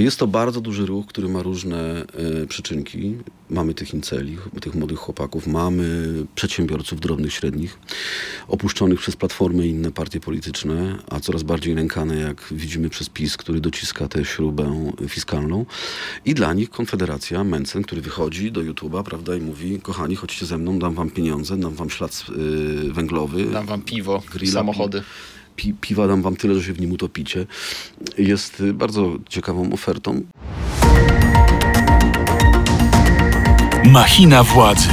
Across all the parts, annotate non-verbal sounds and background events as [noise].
Jest to bardzo duży ruch, który ma różne e, przyczynki. Mamy tych inceli, tych młodych chłopaków, mamy przedsiębiorców drobnych, średnich, opuszczonych przez Platformy i inne partie polityczne, a coraz bardziej nękane, jak widzimy, przez PiS, który dociska tę śrubę fiskalną. I dla nich Konfederacja, Mencen, który wychodzi do YouTube'a, prawda, i mówi, kochani, chodźcie ze mną, dam wam pieniądze, dam wam ślad y, węglowy. Dam wam piwo, grilla, samochody. Pi, piwa dam wam tyle, że się w nim utopicie. Jest y, bardzo ciekawą ofertą. Machina władzy.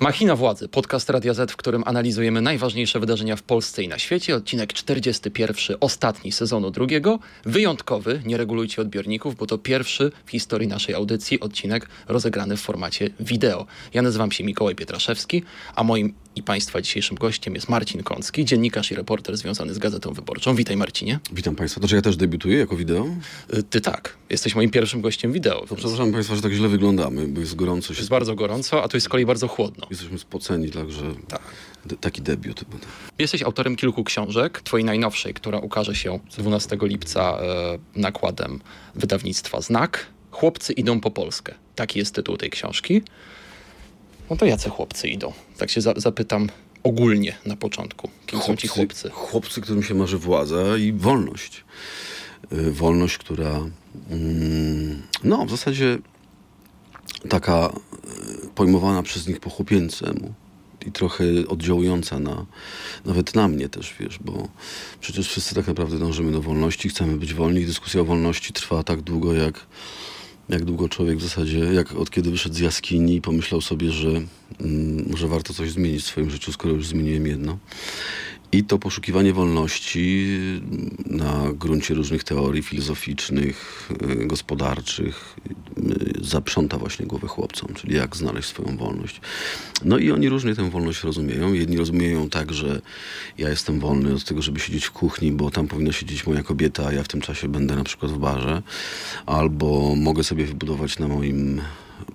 Machina Władzy, podcast Radia Z, w którym analizujemy najważniejsze wydarzenia w Polsce i na świecie. Odcinek 41, ostatni sezonu drugiego. Wyjątkowy, nie regulujcie odbiorników, bo to pierwszy w historii naszej audycji odcinek rozegrany w formacie wideo. Ja nazywam się Mikołaj Pietraszewski, a moim i Państwa dzisiejszym gościem jest Marcin Kącki, dziennikarz i reporter związany z Gazetą Wyborczą. Witaj Marcinie. Witam Państwa. To czy ja też debiutuję jako wideo? Y, Ty tak, jesteś moim pierwszym gościem wideo. To przepraszam Państwa, że tak źle wyglądamy, bo jest gorąco. Się Jest bardzo gorąco, a tu jest z kolei bardzo chłodno. Jesteśmy spoceni, także Tak. de- taki debiut. Jesteś autorem kilku książek. Twojej najnowszej, która ukaże się 12 lipca e, nakładem wydawnictwa Znak. Chłopcy idą po Polskę. Taki jest tytuł tej książki. No to jacy chłopcy idą? Tak się za zapytam ogólnie na początku. Kim są ci chłopcy? Chłopcy, którym się marzy władza i wolność. Y, Wolność, która mm, no w zasadzie taka y, pojmowana przez nich po chłopięcemu i trochę oddziałująca na, nawet na mnie też, wiesz, bo przecież wszyscy tak naprawdę dążymy do wolności, chcemy być wolni i dyskusja o wolności trwa tak długo, jak, jak długo człowiek w zasadzie, jak od kiedy wyszedł z jaskini i pomyślał sobie, że mm, może warto coś zmienić w swoim życiu, skoro już zmieniłem jedno. I to poszukiwanie wolności na gruncie różnych teorii filozoficznych, y, gospodarczych y, zaprząta właśnie głowę chłopcom, czyli jak znaleźć swoją wolność. No i oni różnie tę wolność rozumieją. Jedni rozumieją ją tak, że ja jestem wolny od tego, żeby siedzieć w kuchni, bo tam powinna siedzieć moja kobieta, a ja w tym czasie będę na przykład w barze. Albo mogę sobie wybudować na moim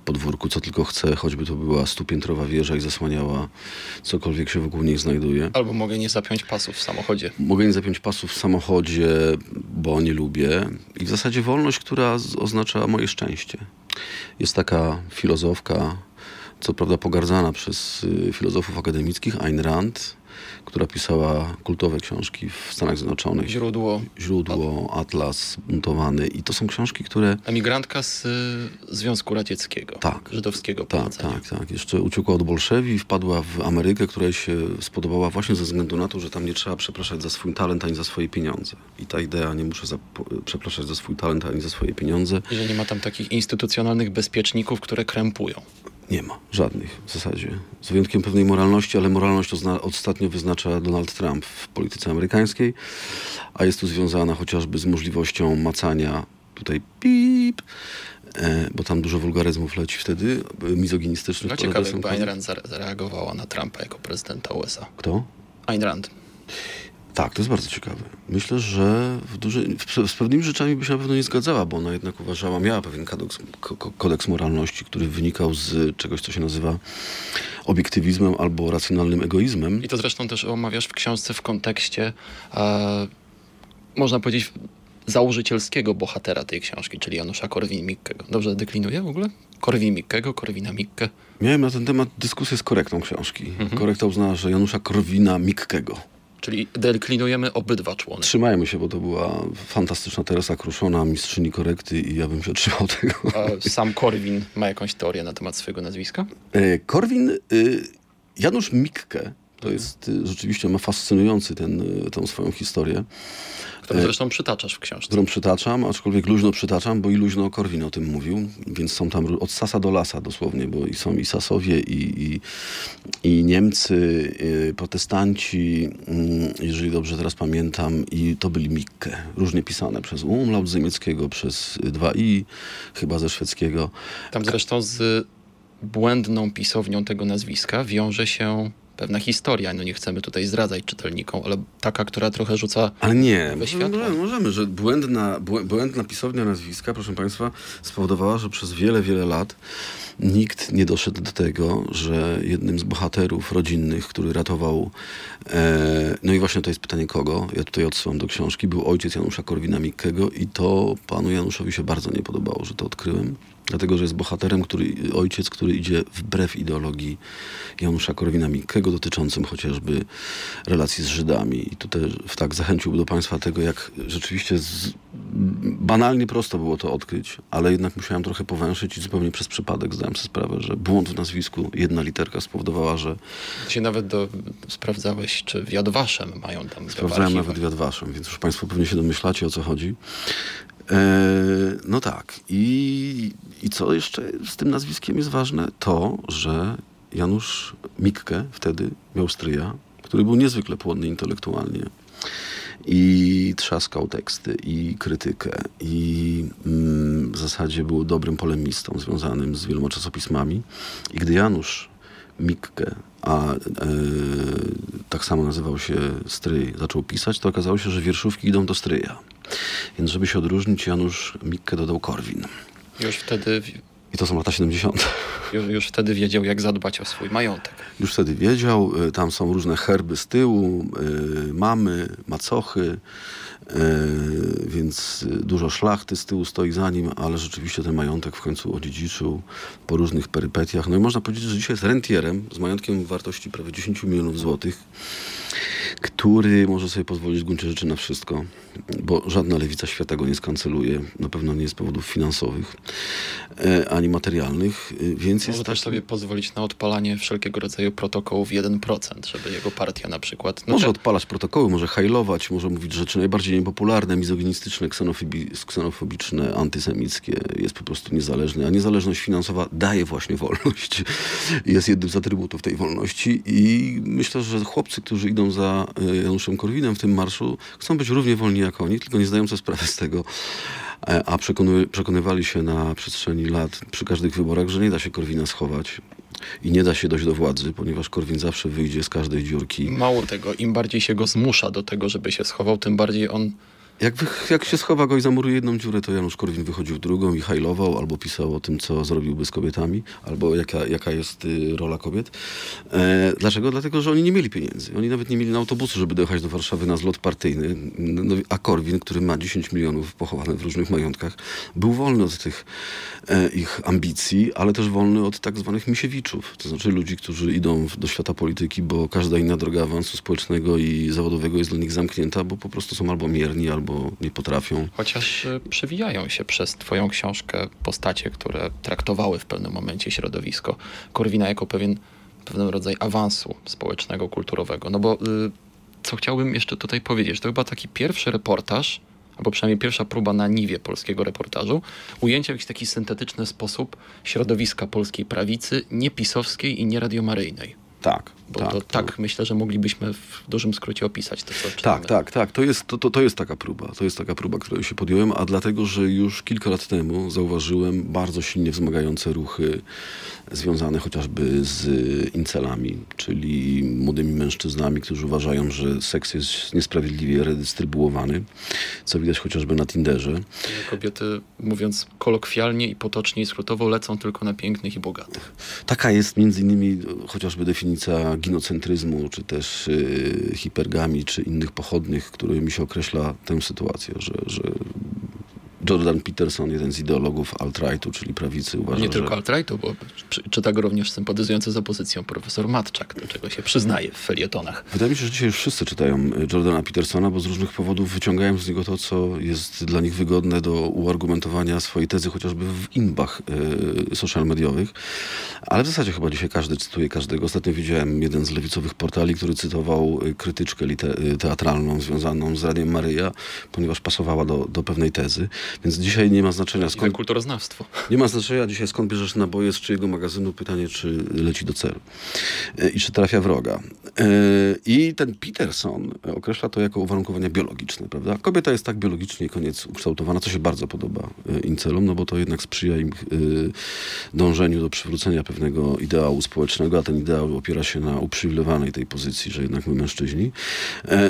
podwórku co tylko chcę, choćby to była stupiętrowa wieża i zasłaniała cokolwiek się wokół niej znajduje. Albo mogę nie zapiąć pasów w samochodzie. Mogę nie zapiąć pasów w samochodzie, bo nie lubię. I w zasadzie wolność, która oznacza moje szczęście. Jest taka filozofka, co prawda pogardzana przez y, filozofów akademickich, Ayn Rand, która pisała kultowe książki w Stanach Zjednoczonych. Źródło. Źródło, Atlas, Buntowany. I to są książki, które Emigrantka z y, Związku Radzieckiego. Tak. Żydowskiego Tak, tak, tak. Jeszcze uciekła od Bolszewi, wpadła w Amerykę, która jej się spodobała właśnie ze względu na to, że tam nie trzeba przepraszać za swój talent ani za swoje pieniądze. I ta idea, nie muszę zap- przepraszać za swój talent ani za swoje pieniądze, I że nie ma tam takich instytucjonalnych bezpieczników, które krępują. Nie ma. Żadnych w zasadzie. Z wyjątkiem pewnej moralności, ale moralność ostatnio wyznacza Donald Trump w polityce amerykańskiej, a jest tu związana chociażby z możliwością macania tutaj pip, e, bo tam dużo wulgaryzmów leci wtedy, mizoginistycznych. No ciekawe, kobiet. Ayn Rand zare- zareagowała na Trumpa jako prezydenta USA. Kto? Ayn Rand. Tak, to jest bardzo ciekawe. Myślę, że w duży, w, z pewnymi rzeczami by się na pewno nie zgadzała, bo ona jednak uważała, miała pewien kodeks, ko- ko- kodeks moralności, który wynikał z czegoś, co się nazywa obiektywizmem albo racjonalnym egoizmem. I to zresztą też omawiasz w książce w kontekście, e, można powiedzieć, założycielskiego bohatera tej książki, czyli Janusza Korwin-Mikkego. Dobrze deklinuję w ogóle? Korwin-Mikkego, Korwina-Mikke. Miałem na ten temat dyskusję z korektą książki. Korekta uznała, że Janusza Korwina-Mikkego. Czyli deklinujemy obydwa człony. Trzymajmy się, bo to była fantastyczna Teresa Kruszona, mistrzyni korekty i ja bym się trzymał [laughs] tego. A sam Korwin ma jakąś teorię na temat swojego nazwiska? E, Korwin, y, Janusz Mikke, to jest y, rzeczywiście, ma fascynujący ten, y, tą swoją historię, Którą zresztą przytaczasz w książce. którą przytaczam, aczkolwiek luźno przytaczam, bo i luźno Korwin o tym mówił, więc są tam od sasa do lasa dosłownie, bo i są i Sasowie, i, i, i Niemcy, y, protestanci, mm, jeżeli dobrze teraz pamiętam, i to byli Mikke, różnie pisane przez umlaut z niemieckiego, przez y, dwa i, chyba ze szwedzkiego. Tam zresztą z błędną pisownią tego nazwiska wiąże się pewna historia. No nie chcemy tutaj zdradzać czytelnikom, ale taka, która trochę rzuca Ale nie, we światło. możemy, możemy, że błędna, błę- błędna pisownia nazwiska, proszę Państwa, spowodowała, że przez wiele, wiele lat nikt nie doszedł do tego, że jednym z bohaterów rodzinnych, który ratował, e, no i właśnie to jest pytanie kogo, ja tutaj odsyłam do książki, był ojciec Janusza Korwina-Mikkego i to panu Januszowi się bardzo nie podobało, że to odkryłem. Dlatego, że jest bohaterem, który, ojciec, który idzie wbrew ideologii Janusza Korwina-Mikkego dotyczącym chociażby relacji z Żydami. I tutaj tak zachęciłbym do Państwa tego, jak rzeczywiście z, banalnie prosto było to odkryć, ale jednak musiałem trochę powęszyć i zupełnie przez przypadek zdałem sobie sprawę, że błąd w nazwisku, jedna literka spowodowała, że się nawet do, sprawdzałeś, czy w Jadwaszem mają tam sprawdzałem w nawet waszym, więc już Państwo pewnie się domyślacie, o co chodzi. E, no tak. I, I co jeszcze z tym nazwiskiem jest ważne? To, że Janusz Mikke wtedy miał stryja, który był niezwykle płodny intelektualnie. I trzaskał teksty, i krytykę, i mm, w zasadzie był dobrym polemistą związanym z wieloma czasopismami. I gdy Janusz Mikke, a e, tak samo nazywał się stryj, zaczął pisać, to okazało się, że wierszówki idą do stryja. Więc żeby się odróżnić, Janusz Mikke dodał Korwin. Już wtedy, I to są lata 70. już, już wtedy wiedział, jak zadbać o swój majątek. Już wtedy wiedział, y, tam są różne herby z tyłu, y, mamy, macochy, y, więc dużo szlachty z tyłu stoi za nim, ale rzeczywiście ten majątek w końcu odziedziczył po różnych perypetiach. No i można powiedzieć, że dzisiaj jest rentierem z majątkiem wartości prawie 10 milionów złotych, który może sobie pozwolić w gruncie rzeczy na wszystko, bo żadna lewica świata go nie skanceluje, na pewno nie z powodów finansowych, e, ani materialnych, y, więc Może jest też taki- sobie pozwolić na odpalanie wszelkiego rodzaju protokołów 1%, żeby jego partia na przykład... No Może te- odpalać protokoły, może hajlować, może mówić rzeczy najbardziej niepopularne, mizoginistyczne, ksenofobi- ksenofobiczne, antysemickie. Jest po prostu niezależny, a niezależność finansowa daje właśnie wolność. [laughs] Jest jednym z atrybutów tej wolności i myślę, że chłopcy, którzy idą za e, Januszem Korwinem w tym marszu, chcą być równie wolni jak oni, tylko nie zdają sobie sprawy z tego, e, a przekony, przekonywali się na przestrzeni lat przy każdych wyborach, że nie da się Korwina schować. I nie da się dojść do władzy, ponieważ Korwin zawsze wyjdzie z każdej dziurki. Mało tego, im bardziej się go zmusza do tego, żeby się schował, tym bardziej on Jak, jak się schowa go i zamuruje jedną dziurę, to Janusz Korwin wychodził drugą i hajlował, albo pisał o tym, co zrobiłby z kobietami, albo jaka, jaka jest y, rola kobiet. E, dlaczego? Dlatego, że oni nie mieli pieniędzy. Oni nawet nie mieli na autobusy, żeby dojechać do Warszawy na zlot partyjny. No, a Korwin, który ma 10 milionów pochowane w różnych majątkach, był wolny od tych e, ich ambicji, ale też wolny od tak zwanych misiewiczów. To znaczy ludzi, którzy idą do świata polityki, bo każda inna droga awansu społecznego i zawodowego jest dla nich zamknięta, bo po prostu są albo mierni, albo nie potrafią. Chociaż y, przewijają się przez twoją książkę postacie, które traktowały w pewnym momencie środowisko Korwina jako pewien, pewien rodzaj awansu społecznego, kulturowego. No bo y, co chciałbym jeszcze tutaj powiedzieć, to chyba taki pierwszy reportaż, albo przynajmniej pierwsza próba na niwie polskiego reportażu, ujęcia w jakiś taki syntetyczny sposób środowiska polskiej prawicy, niepisowskiej i nieradiomaryjnej. Tak, Bo tak. to tak myślę, że moglibyśmy w dużym skrócie opisać to, co czytamy. Tak, tak, tak. To jest, to, to, to jest taka próba. To jest taka próba, której się podjąłem, a dlatego, że już kilka lat temu zauważyłem bardzo silnie wzmagające ruchy związane chociażby z incelami, czyli młodymi mężczyznami, którzy uważają, że seks jest niesprawiedliwie redystrybuowany, co widać chociażby na Tinderze. Że Kobiety, mówiąc kolokwialnie i potocznie i skrótowo, lecą tylko na pięknych i bogatych. Taka jest między innymi chociażby definicja ginocentryzmu, czy też y, hipergami, czy innych pochodnych, którymi się określa tę sytuację, że, że Jordan Peterson, jeden z ideologów alt-rightu, czyli prawicy, uważa, nie że... tylko alt-rightu, bo czyta go również sympatyzujący z opozycją profesor Matczak, do czego się przyznaje w felietonach. Wydaje mi się, że dzisiaj już wszyscy czytają y, Jordana Petersona, bo z różnych powodów wyciągają z niego to, co jest dla nich wygodne do uargumentowania swojej tezy, chociażby w inbach y, social mediowych. Ale w zasadzie chyba dzisiaj każdy cytuje każdego. Ostatnio widziałem jeden z lewicowych portali, który cytował y, krytyczkę y, teatralną związaną z Radiem Maryja, ponieważ pasowała do, do pewnej tezy. Więc dzisiaj nie ma znaczenia Skąd kulturoznawstwo. Nie ma znaczenia dzisiaj skąd bierzesz naboje, z czyjego magazynu, pytanie czy leci do celu e, i czy trafia wroga. I ten Peterson określa to jako uwarunkowania biologiczne, prawda? Kobieta jest tak biologicznie koniec ukształtowana, co się bardzo podoba incelom, no bo to jednak sprzyja im dążeniu do przywrócenia pewnego ideału społecznego, a ten ideał opiera się na uprzywilejowanej tej pozycji, że jednak my mężczyźni.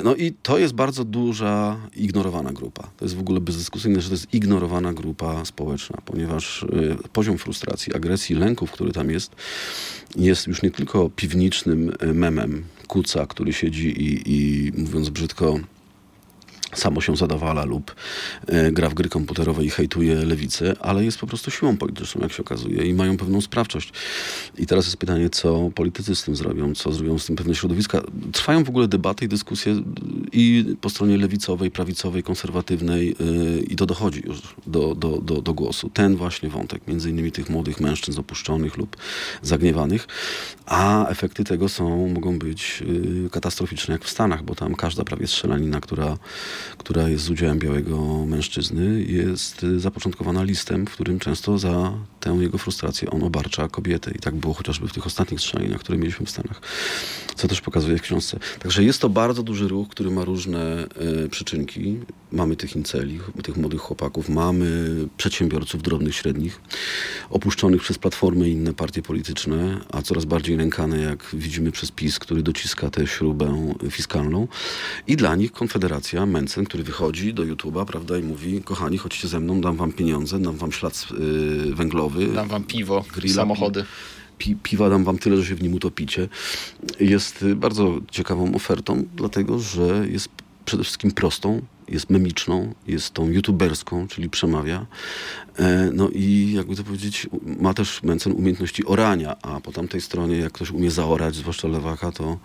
No i to jest bardzo duża, ignorowana grupa. To jest w ogóle bezdyskusyjne, że to jest ignorowana grupa społeczna, ponieważ poziom frustracji, agresji, lęków, który tam jest, jest już nie tylko piwnicznym memem kuca, który siedzi i, i mówiąc brzydko, samo się zadawala lub e, gra w gry komputerowe i hejtuje lewicę, ale jest po prostu siłą polityczną, jak się okazuje, i mają pewną sprawczość. I teraz jest pytanie, co politycy z tym zrobią, co zrobią z tym pewne środowiska. Trwają w ogóle debaty i dyskusje i po stronie lewicowej, prawicowej, konserwatywnej yy, i to dochodzi już do, do, do, do głosu. Ten właśnie wątek, między innymi tych młodych mężczyzn opuszczonych lub zagniewanych, a efekty tego są, mogą być yy, katastroficzne, jak w Stanach, bo tam każda prawie strzelanina, która która jest z udziałem białego mężczyzny, jest zapoczątkowana listem, w którym często za tę jego frustrację on obarcza kobietę. I tak było chociażby w tych ostatnich strzelaninach, które mieliśmy w Stanach, co też pokazuje w książce. Także jest to bardzo duży ruch, który ma różne y, przyczynki. Mamy tych inceli, tych młodych chłopaków, mamy przedsiębiorców drobnych, średnich, opuszczonych przez Platformy i inne partie polityczne, a coraz bardziej nękane, jak widzimy przez PiS, który dociska tę śrubę fiskalną. I dla nich Konfederacja, Menc ten, który wychodzi do YouTube'a, prawda, i mówi, kochani, chodźcie ze mną, dam wam pieniądze, dam wam ślad yy, węglowy. Dam wam piwo, grilla, samochody. Pi, piwa dam wam tyle, że się w nim utopicie. Jest y, bardzo ciekawą ofertą, dlatego, że jest przede wszystkim prostą, jest memiczną, jest tą youtuberską, czyli przemawia. E, no i jakby to powiedzieć, ma też Mencen umiejętności orania, a po tamtej stronie jak ktoś umie zaorać, zwłaszcza lewaka, to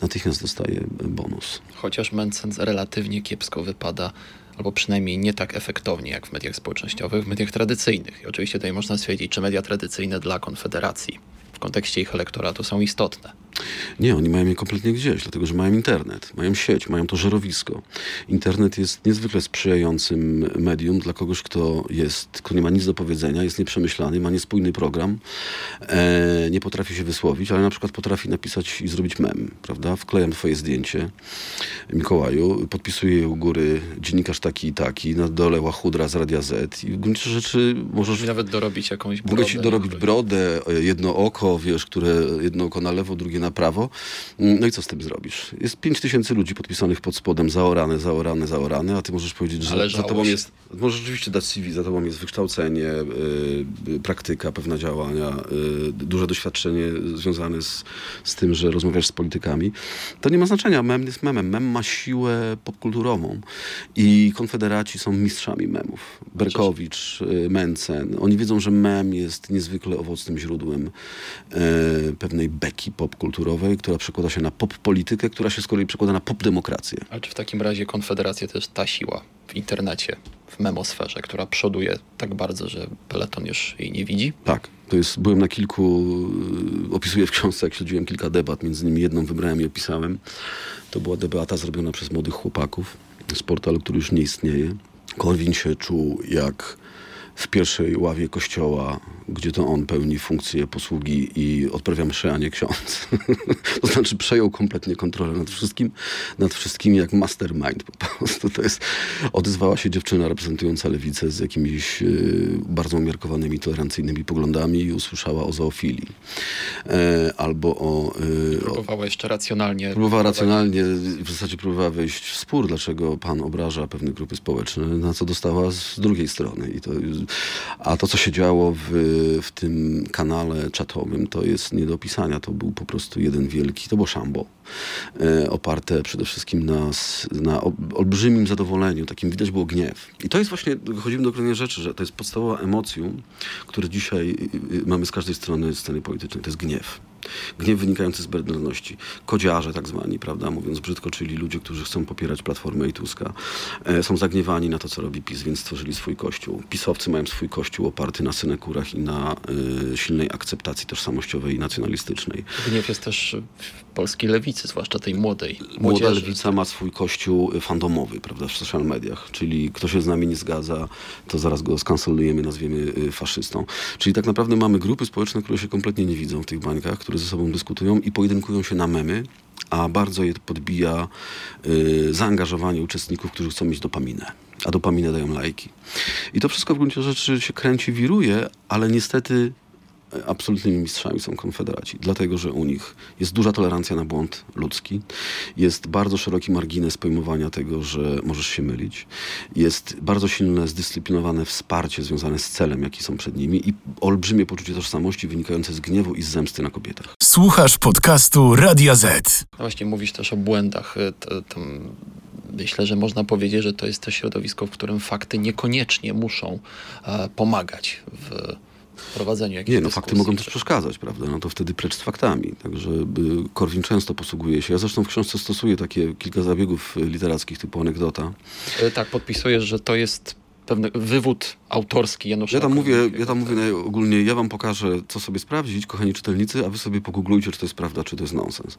natychmiast dostaje bonus. Chociaż Mencen relatywnie kiepsko wypada albo przynajmniej nie tak efektownie jak w mediach społecznościowych, w mediach tradycyjnych. I oczywiście tutaj można stwierdzić, czy media tradycyjne dla Konfederacji w kontekście ich elektoratu są istotne. Nie, oni mają je kompletnie gdzieś, dlatego że mają internet, mają sieć, mają to żerowisko. Internet jest niezwykle sprzyjającym medium dla kogoś, kto jest, kto nie ma nic do powiedzenia, jest nieprzemyślany, ma niespójny program, e, nie potrafi się wysłowić, ale na przykład potrafi napisać i zrobić mem, prawda? Wklejam twoje zdjęcie, Mikołaju, podpisuję u góry dziennikarz taki i taki, na dole łachudra z Radia Z i w gruncie rzeczy możesz... Nawet dorobić jakąś brodę. Mogę ci dorobić brodę, jedno oko, wiesz, które jedno oko na lewo, drugie na prawo. No i co z tym zrobisz? Jest pięć tysięcy ludzi podpisanych pod spodem, zaorane, zaorane, zaorane, a ty możesz powiedzieć, że za tobą jest, możesz rzeczywiście dać CV, za tobą jest wykształcenie, yy, praktyka, pewne działania, yy, duże doświadczenie związane z, z tym, że rozmawiasz z politykami. To nie ma znaczenia, mem jest memem. Mem ma siłę popkulturową i konfederaci są mistrzami memów. Berkowicz, yy, Mencen. Oni wiedzą, że mem jest niezwykle owocnym źródłem pewnej beki popkulturowej, która przekłada się na pop-politykę, która się z kolei przekłada na pop-demokrację. Ale czy w takim razie Konfederacja to jest ta siła w internecie, w memosferze, która przoduje tak bardzo, że peleton już jej nie widzi? Tak. To jest, byłem na kilku, y, opisuję w książce, jak śledziłem kilka debat, między innymi jedną wybrałem i opisałem. To była debata zrobiona przez młodych chłopaków z portalu, który już nie istnieje. Korwin się czuł jak w pierwszej ławie kościoła, gdzie to on pełni funkcję posługi i odprawia mszę, a nie ksiądz. [laughs] to znaczy przejął kompletnie kontrolę nad wszystkim, nad wszystkim jak mastermind po prostu. To jest, odezwała się dziewczyna reprezentująca lewicę z jakimiś y, bardzo umiarkowanymi, tolerancyjnymi poglądami i usłyszała o zoofilii. E, albo o... Y, próbowała jeszcze racjonalnie. Próbowała racjonalnie, w zasadzie próbowała wejść w spór, dlaczego pan obraża pewne grupy społeczne, na co dostała z drugiej strony. I to a to, co się działo w, w tym kanale czatowym, to jest nie do opisania. To był po prostu jeden wielki, to było szambo. E, oparte przede wszystkim na, na olbrzymim zadowoleniu. Takim widać było gniew. I to jest właśnie, dochodzimy do kolejnej rzeczy, że to jest podstawowa emocją, które dzisiaj y, y, mamy z każdej strony sceny politycznej. To jest gniew. Gniew wynikający z bezwzględności. Kodziarze tak zwani, prawda, mówiąc brzydko, czyli ludzie, którzy chcą popierać Platformę i Tuska. E, są zagniewani na to, co robi PiS, więc stworzyli swój kościół. Pisowcy mają swój kościół oparty na synekurach i na y, silnej akceptacji tożsamościowej i nacjonalistycznej. Gniew jest też polskiej lewicy, zwłaszcza tej młodej. Młoda młodzieży. lewica ma swój kościół fandomowy, prawda, w social mediach, czyli kto się z nami nie zgadza, to zaraz go skancelujemy, nazwiemy y, faszystą. Czyli tak naprawdę mamy grupy społeczne, które się kompletnie nie widzą w tych bańkach, które ze sobą dyskutują i pojedynkują się na memy, a bardzo je podbija y, zaangażowanie uczestników, którzy chcą mieć dopaminę. A dopaminę dają lajki. I to wszystko w gruncie rzeczy się kręci, wiruje, ale niestety absolutnymi mistrzami są konfederaci, dlatego że u nich jest duża tolerancja na błąd ludzki, jest bardzo szeroki margines pojmowania tego, że możesz się mylić, jest bardzo silne, zdyscyplinowane wsparcie związane z celem, jaki są przed nimi i olbrzymie poczucie tożsamości wynikające z gniewu i z zemsty na kobietach. Słuchasz podcastu Radia Z. No właśnie mówisz też o błędach. y, To, to myślę, że można powiedzieć, że to jest też środowisko, w którym fakty niekoniecznie muszą e, pomagać w prowadzeniu jakichś Nie, no fakty dyskusji. mogą też przeszkadzać, prawda? No to wtedy precz z faktami. Także y, Korwin często posługuje się. Ja zresztą w książce stosuję takie kilka zabiegów y, literackich typu anegdota. E, Tak, podpisujesz, że to jest pewny wywód autorski Janusza Ja tam mówię, ja tam mówię naj- ogólnie, ja wam pokażę, co sobie sprawdzić, kochani czytelnicy, a wy sobie pogooglujcie, czy to jest prawda, czy to jest nonsens.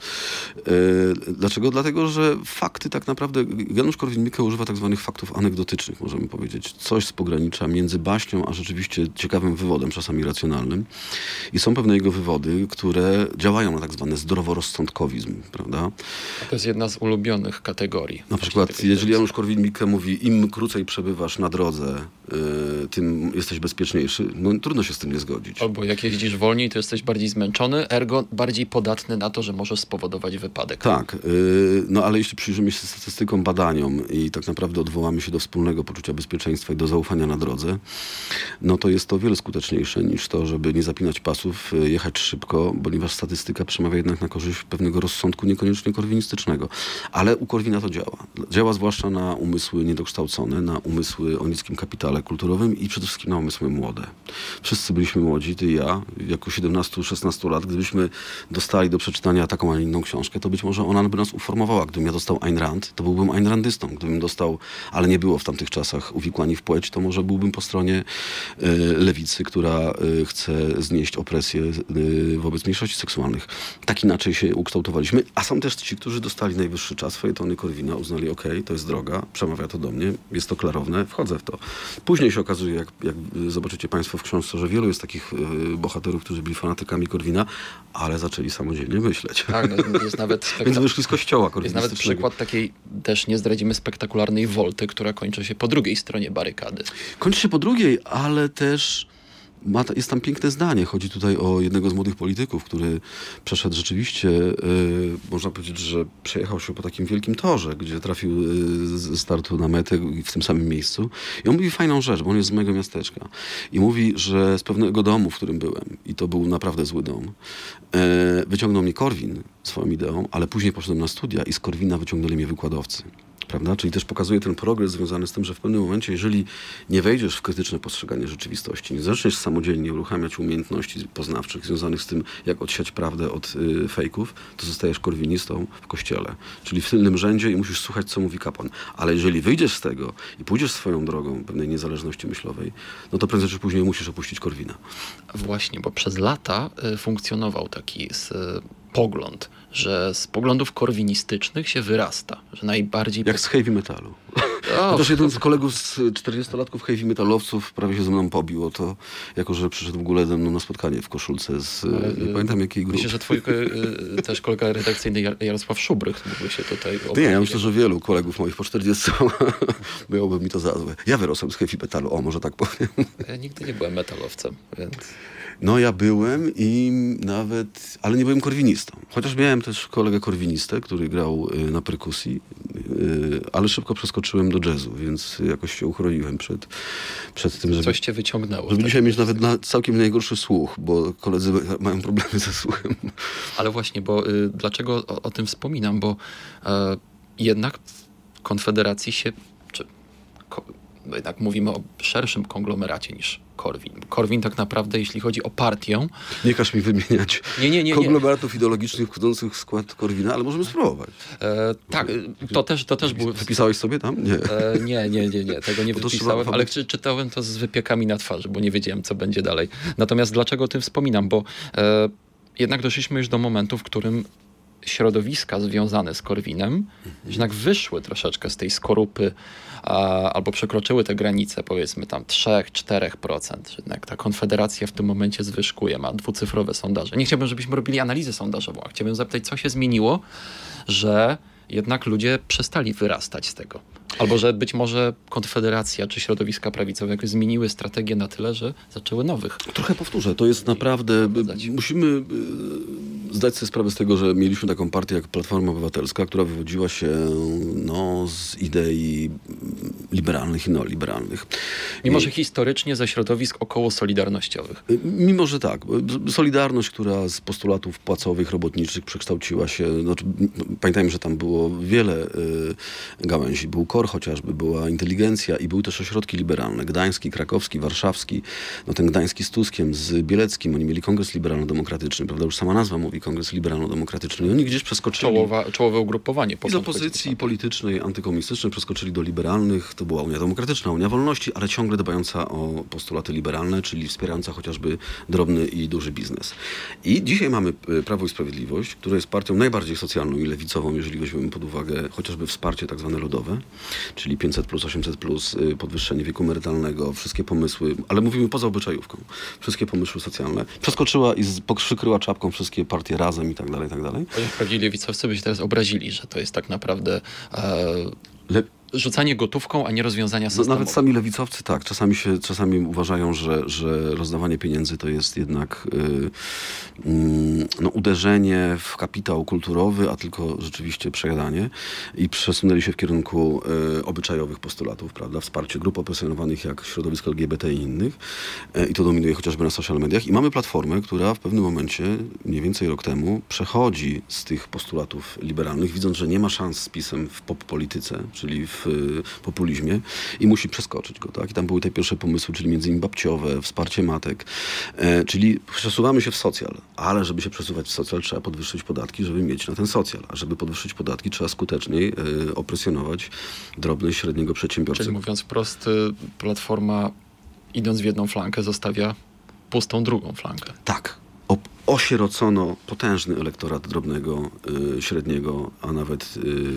E, dlaczego? Dlatego, że fakty tak naprawdę, Janusz Korwin-Mikke używa tak zwanych faktów anegdotycznych, możemy powiedzieć. Coś z pogranicza między baśnią, a rzeczywiście ciekawym wywodem, czasami racjonalnym. I są pewne jego wywody, które działają na tak zwany zdroworozsądkowizm, prawda? To jest jedna z ulubionych kategorii. Na przykład, jeżeli. Janusz Korwin-Mikke mówi, im krócej przebywasz na drodze, y, tym jesteś bezpieczniejszy, no trudno się z tym nie zgodzić. Albo jak jeździsz wolniej, to jesteś bardziej zmęczony, ergo bardziej podatny na to, że możesz spowodować wypadek. Tak, y, no ale jeśli przyjrzymy się statystykom, badaniom i tak naprawdę odwołamy się do wspólnego poczucia bezpieczeństwa i do zaufania na drodze, no to jest to wiele skuteczniejsze niż to, żeby nie zapinać pasów, y, jechać szybko, ponieważ statystyka przemawia jednak na korzyść pewnego rozsądku niekoniecznie korwinistycznego. Ale u Korwina to działa. Działa zwłaszcza na umysły niedokształcone, na umysły o niskim kapitale kulturowym i przede wszystkim na umysły młode. Wszyscy byliśmy młodzi, ty i ja, w wieku 17-16 lat. Gdybyśmy dostali do przeczytania taką, a nie inną książkę, to być może ona by nas uformowała. Gdybym ja dostał Ayn Rand, to byłbym Ayn Randystą. Gdybym dostał, ale nie było w tamtych czasach uwikłani w płeć, to może byłbym po stronie e, lewicy, która e, chce znieść opresję e, wobec mniejszości seksualnych. Tak inaczej się ukształtowaliśmy, a są też ci, którzy dostali najwyższy czas, fejetony Korwina, uznali, ok, to jest droga, przemawia to do mnie, jest to klarowne, wchodzę w to. Później się okazuje, jak, jak zobaczycie Państwo w książce, że wielu jest takich e, bohaterów, którzy byli fanatykami Korwina, ale zaczęli samodzielnie myśleć. Tak, no, jest nawet [laughs] Więc wyszli z kościoła Jest nawet przykład takiej, też nie zdradzimy, spektakularnej wolty, która kończy się po drugiej stronie barykady. Kończy się po drugiej, ale też ma, jest tam piękne zdanie. Chodzi tutaj o jednego z młodych polityków, który przeszedł rzeczywiście, y, można powiedzieć, że przejechał się po takim wielkim torze, gdzie trafił y, z startu na metę w tym samym miejscu. I on mówi fajną rzecz, bo on jest z mojego miasteczka. I mówi, że z pewnego domu, w którym byłem, i to był naprawdę zły dom, e, wyciągnął mnie Korwin swoją ideą, ale później poszedłem na studia i z Korwina wyciągnęli mnie wykładowcy. Prawda? Czyli też pokazuje ten progres związany z tym, że w pewnym momencie, jeżeli nie wejdziesz w krytyczne postrzeganie rzeczywistości, nie zaczniesz samodzielnie uruchamiać umiejętności poznawczych związanych z tym, jak odsiać prawdę od y, fejków, to zostajesz korwinistą w kościele. Czyli w tylnym rzędzie i musisz słuchać, co mówi kapłan. Ale jeżeli wyjdziesz z tego i pójdziesz swoją drogą pewnej niezależności myślowej, no to prędzej czy później musisz opuścić Korwina. Właśnie, bo przez lata y, funkcjonował taki y, pogląd, że z poglądów korwinistycznych się wyrasta, że najbardziej... Jak z heavy metalu. O, Chociaż jeden z kolegów z 40-latków heavy metalowców prawie się ze mną pobił o to, jako że przyszedł w ogóle ze mną na spotkanie w koszulce z... Ale, nie pamiętam jakiej grupy. Myślę, że twój y, też kolega redakcyjny Jar- Jarosław Szubrych mógłby się tutaj... Nie, ja myślę, że wielu kolegów moich po 40 [laughs] byłoby mi to za złe. Ja wyrosłem z heavy metalu, o może tak powiem. Ja nigdy nie byłem metalowcem, więc... No ja byłem i nawet, ale nie byłem korwinistą. Chociaż miałem też kolegę korwinistę, który grał na perkusji, ale szybko przeskoczyłem do jazzu, więc jakoś się uchroniłem przed, przed tym, żeby, Coś cię wyciągnęło. żeby tak? dzisiaj mieć nawet na, całkiem najgorszy słuch, bo koledzy [laughs] mają problemy ze słuchem. Ale właśnie, bo y, dlaczego o, o tym wspominam? Bo e, jednak w Konfederacji się, czy ko, bo jednak mówimy o szerszym konglomeracie niż Korwin. Korwin tak naprawdę, jeśli chodzi o partię... Nie każ mi wymieniać nie, nie, nie, konglomeratów ideologicznych wchodzących w skład Korwina, ale możemy spróbować. E, tak, to też, to też było... Wypisałeś sobie tam? Nie. E, nie, nie, nie, nie, tego nie wypisałem, ale czy, czytałem to z wypiekami na twarzy, bo nie wiedziałem, co będzie dalej. Natomiast dlaczego o tym wspominam? Bo e, jednak doszliśmy już do momentu, w którym środowiska związane z Korwinem mhm. jednak wyszły troszeczkę z tej skorupy albo przekroczyły te granice powiedzmy tam 3-4%. Jednak ta konfederacja w tym momencie zwyżkuje, ma dwucyfrowe sondaże. Nie chciałbym, żebyśmy robili analizę sondażową, a chciałbym zapytać, co się zmieniło, że jednak ludzie przestali wyrastać z tego. Albo że być może Konfederacja czy środowiska prawicowe jakoś zmieniły strategię na tyle, że zaczęły nowych. Trochę powtórzę, to jest naprawdę. Musimy y, zdać sobie sprawę z tego, że mieliśmy taką partię jak Platforma Obywatelska, która wywodziła się no, z idei liberalnych i neoliberalnych. Mimo, że historycznie ze środowisk około solidarnościowych. Y, mimo, że tak. Solidarność, która z postulatów płacowych, robotniczych przekształciła się. Znaczy, pamiętajmy, że tam było wiele y, gałęzi. Był KOR chociażby, była inteligencja i były też ośrodki liberalne. Gdański, krakowski, warszawski. No ten gdański z Tuskiem, z Bieleckim. Oni mieli Kongres Liberalno-Demokratyczny, prawda? Już sama nazwa mówi Kongres Liberalno-Demokratyczny. I oni gdzieś przeskoczyli. Czołowa, czołowe ugrupowanie. I z opozycji politycznej, antykomunistycznej przeskoczyli do liberalnych. To była Unia Demokratyczna, Unia Wolności, ale ciągle dbająca o postulaty liberalne, czyli wspierająca chociażby drobny i duży biznes. I dzisiaj mamy y, Prawo i Sprawiedliwość, które jest partią najbardziej socjalną i lewicową, jeżeli weźmiemy pod uwagę chociażby wsparcie tak zwane lodowe czyli 500 plus, 800 plus, y, podwyższenie wieku emerytalnego, wszystkie pomysły, ale mówimy poza obyczajówką, wszystkie pomysły socjalne. Przeskoczyła i przykryła czapką wszystkie partie razem i tak dalej, i tak dalej. Prawdziwi lewicowcy by się teraz obrazili, że to jest tak naprawdę... E... Le rzucanie gotówką, a nie rozwiązania. No, nawet sami lewicowcy tak. Czasami, się, czasami uważają, że, że rozdawanie pieniędzy to jest jednak yy, yy, no, uderzenie w kapitał kulturowy, a tylko rzeczywiście przejadanie. I przesunęli się w kierunku yy, obyczajowych postulatów, prawda? Wsparcie grup opresjonowanych jak środowisko LGBT i innych. Yy, I to dominuje chociażby na social mediach. I mamy platformę, która w pewnym momencie, mniej więcej rok temu, przechodzi z tych postulatów liberalnych, widząc, że nie ma szans z pisem w pop polityce, czyli w Y, populizmie i musi przeskoczyć go. Tak? I tam były te pierwsze pomysły, czyli między innymi babciowe, wsparcie matek, e, czyli przesuwamy się w socjal, ale żeby się przesuwać w socjal trzeba podwyższyć podatki, żeby mieć na ten socjal, a żeby podwyższyć podatki trzeba skuteczniej e, opresjonować drobny i średniego przedsiębiorcę. Czyli mówiąc wprost, Platforma idąc w jedną flankę zostawia pustą drugą flankę. Tak, osierocono potężny elektorat drobnego, y, średniego, a nawet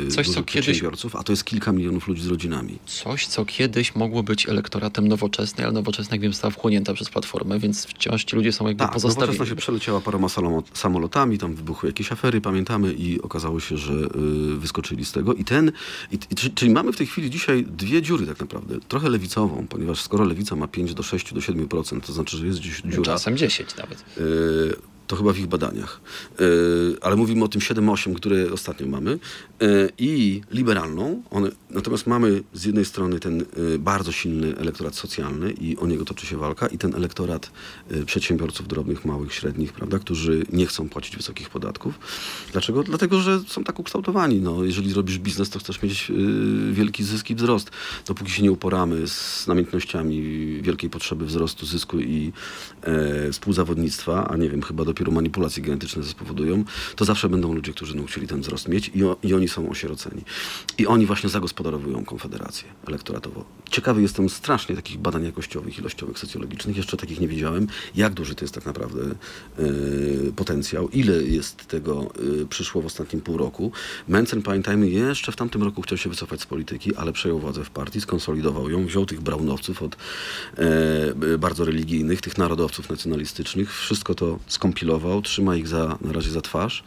y, Coś, co przedsiębiorców, kiedyś... a to jest kilka milionów ludzi z rodzinami. Coś, co kiedyś mogło być elektoratem nowoczesnej, ale nowoczesna, jak wiem, została wchłonięta przez Platformę, więc wciąż ci ludzie są jakby tak, pozostawieni. nowoczesna się przeleciała paroma samolotami, tam wybuchły jakieś afery, pamiętamy, i okazało się, że y, wyskoczyli z tego. I ten, i, czyli mamy w tej chwili dzisiaj dwie dziury tak naprawdę. Trochę lewicową, ponieważ skoro lewica ma 5 do 6 do 7%, to znaczy, że jest gdzieś dziura. Czasem 10 nawet. Y, to chyba w ich badaniach. Yy, ale mówimy o tym 7-8, które ostatnio mamy. Yy, I liberalną. One, natomiast mamy z jednej strony ten yy, bardzo silny elektorat socjalny i o niego toczy się walka i ten elektorat przedsiębiorców drobnych, małych, średnich, prawda, którzy nie chcą płacić wysokich podatków. Dlaczego? Dlatego, że są tak ukształtowani. No, jeżeli robisz biznes, to chcesz mieć wielki zysk i wzrost. Dopóki się nie uporamy z namiętnościami wielkiej potrzeby wzrostu, zysku i e, współzawodnictwa, a nie wiem, chyba dopiero manipulacje genetyczne spowodują, to zawsze będą ludzie, którzy chcieli ten wzrost mieć i, o, i oni są osieroceni. I oni właśnie zagospodarowują Konfederację elektoratowo. Ciekawy jestem strasznie takich badań jakościowych, ilościowych, socjologicznych. Jeszcze takich nie widziałem. Jak duży to jest tak naprawdę y, potencjał? Ile jest tego y, przyszło w ostatnim pół roku? Mencen, pamiętajmy, jeszcze w tamtym roku chciał się wycofać z polityki, ale przejął władzę w partii, skonsolidował ją, wziął tych braunowców od y, bardzo religijnych, tych narodowców nacjonalistycznych, wszystko to skompilował, trzyma ich za, na razie za twarz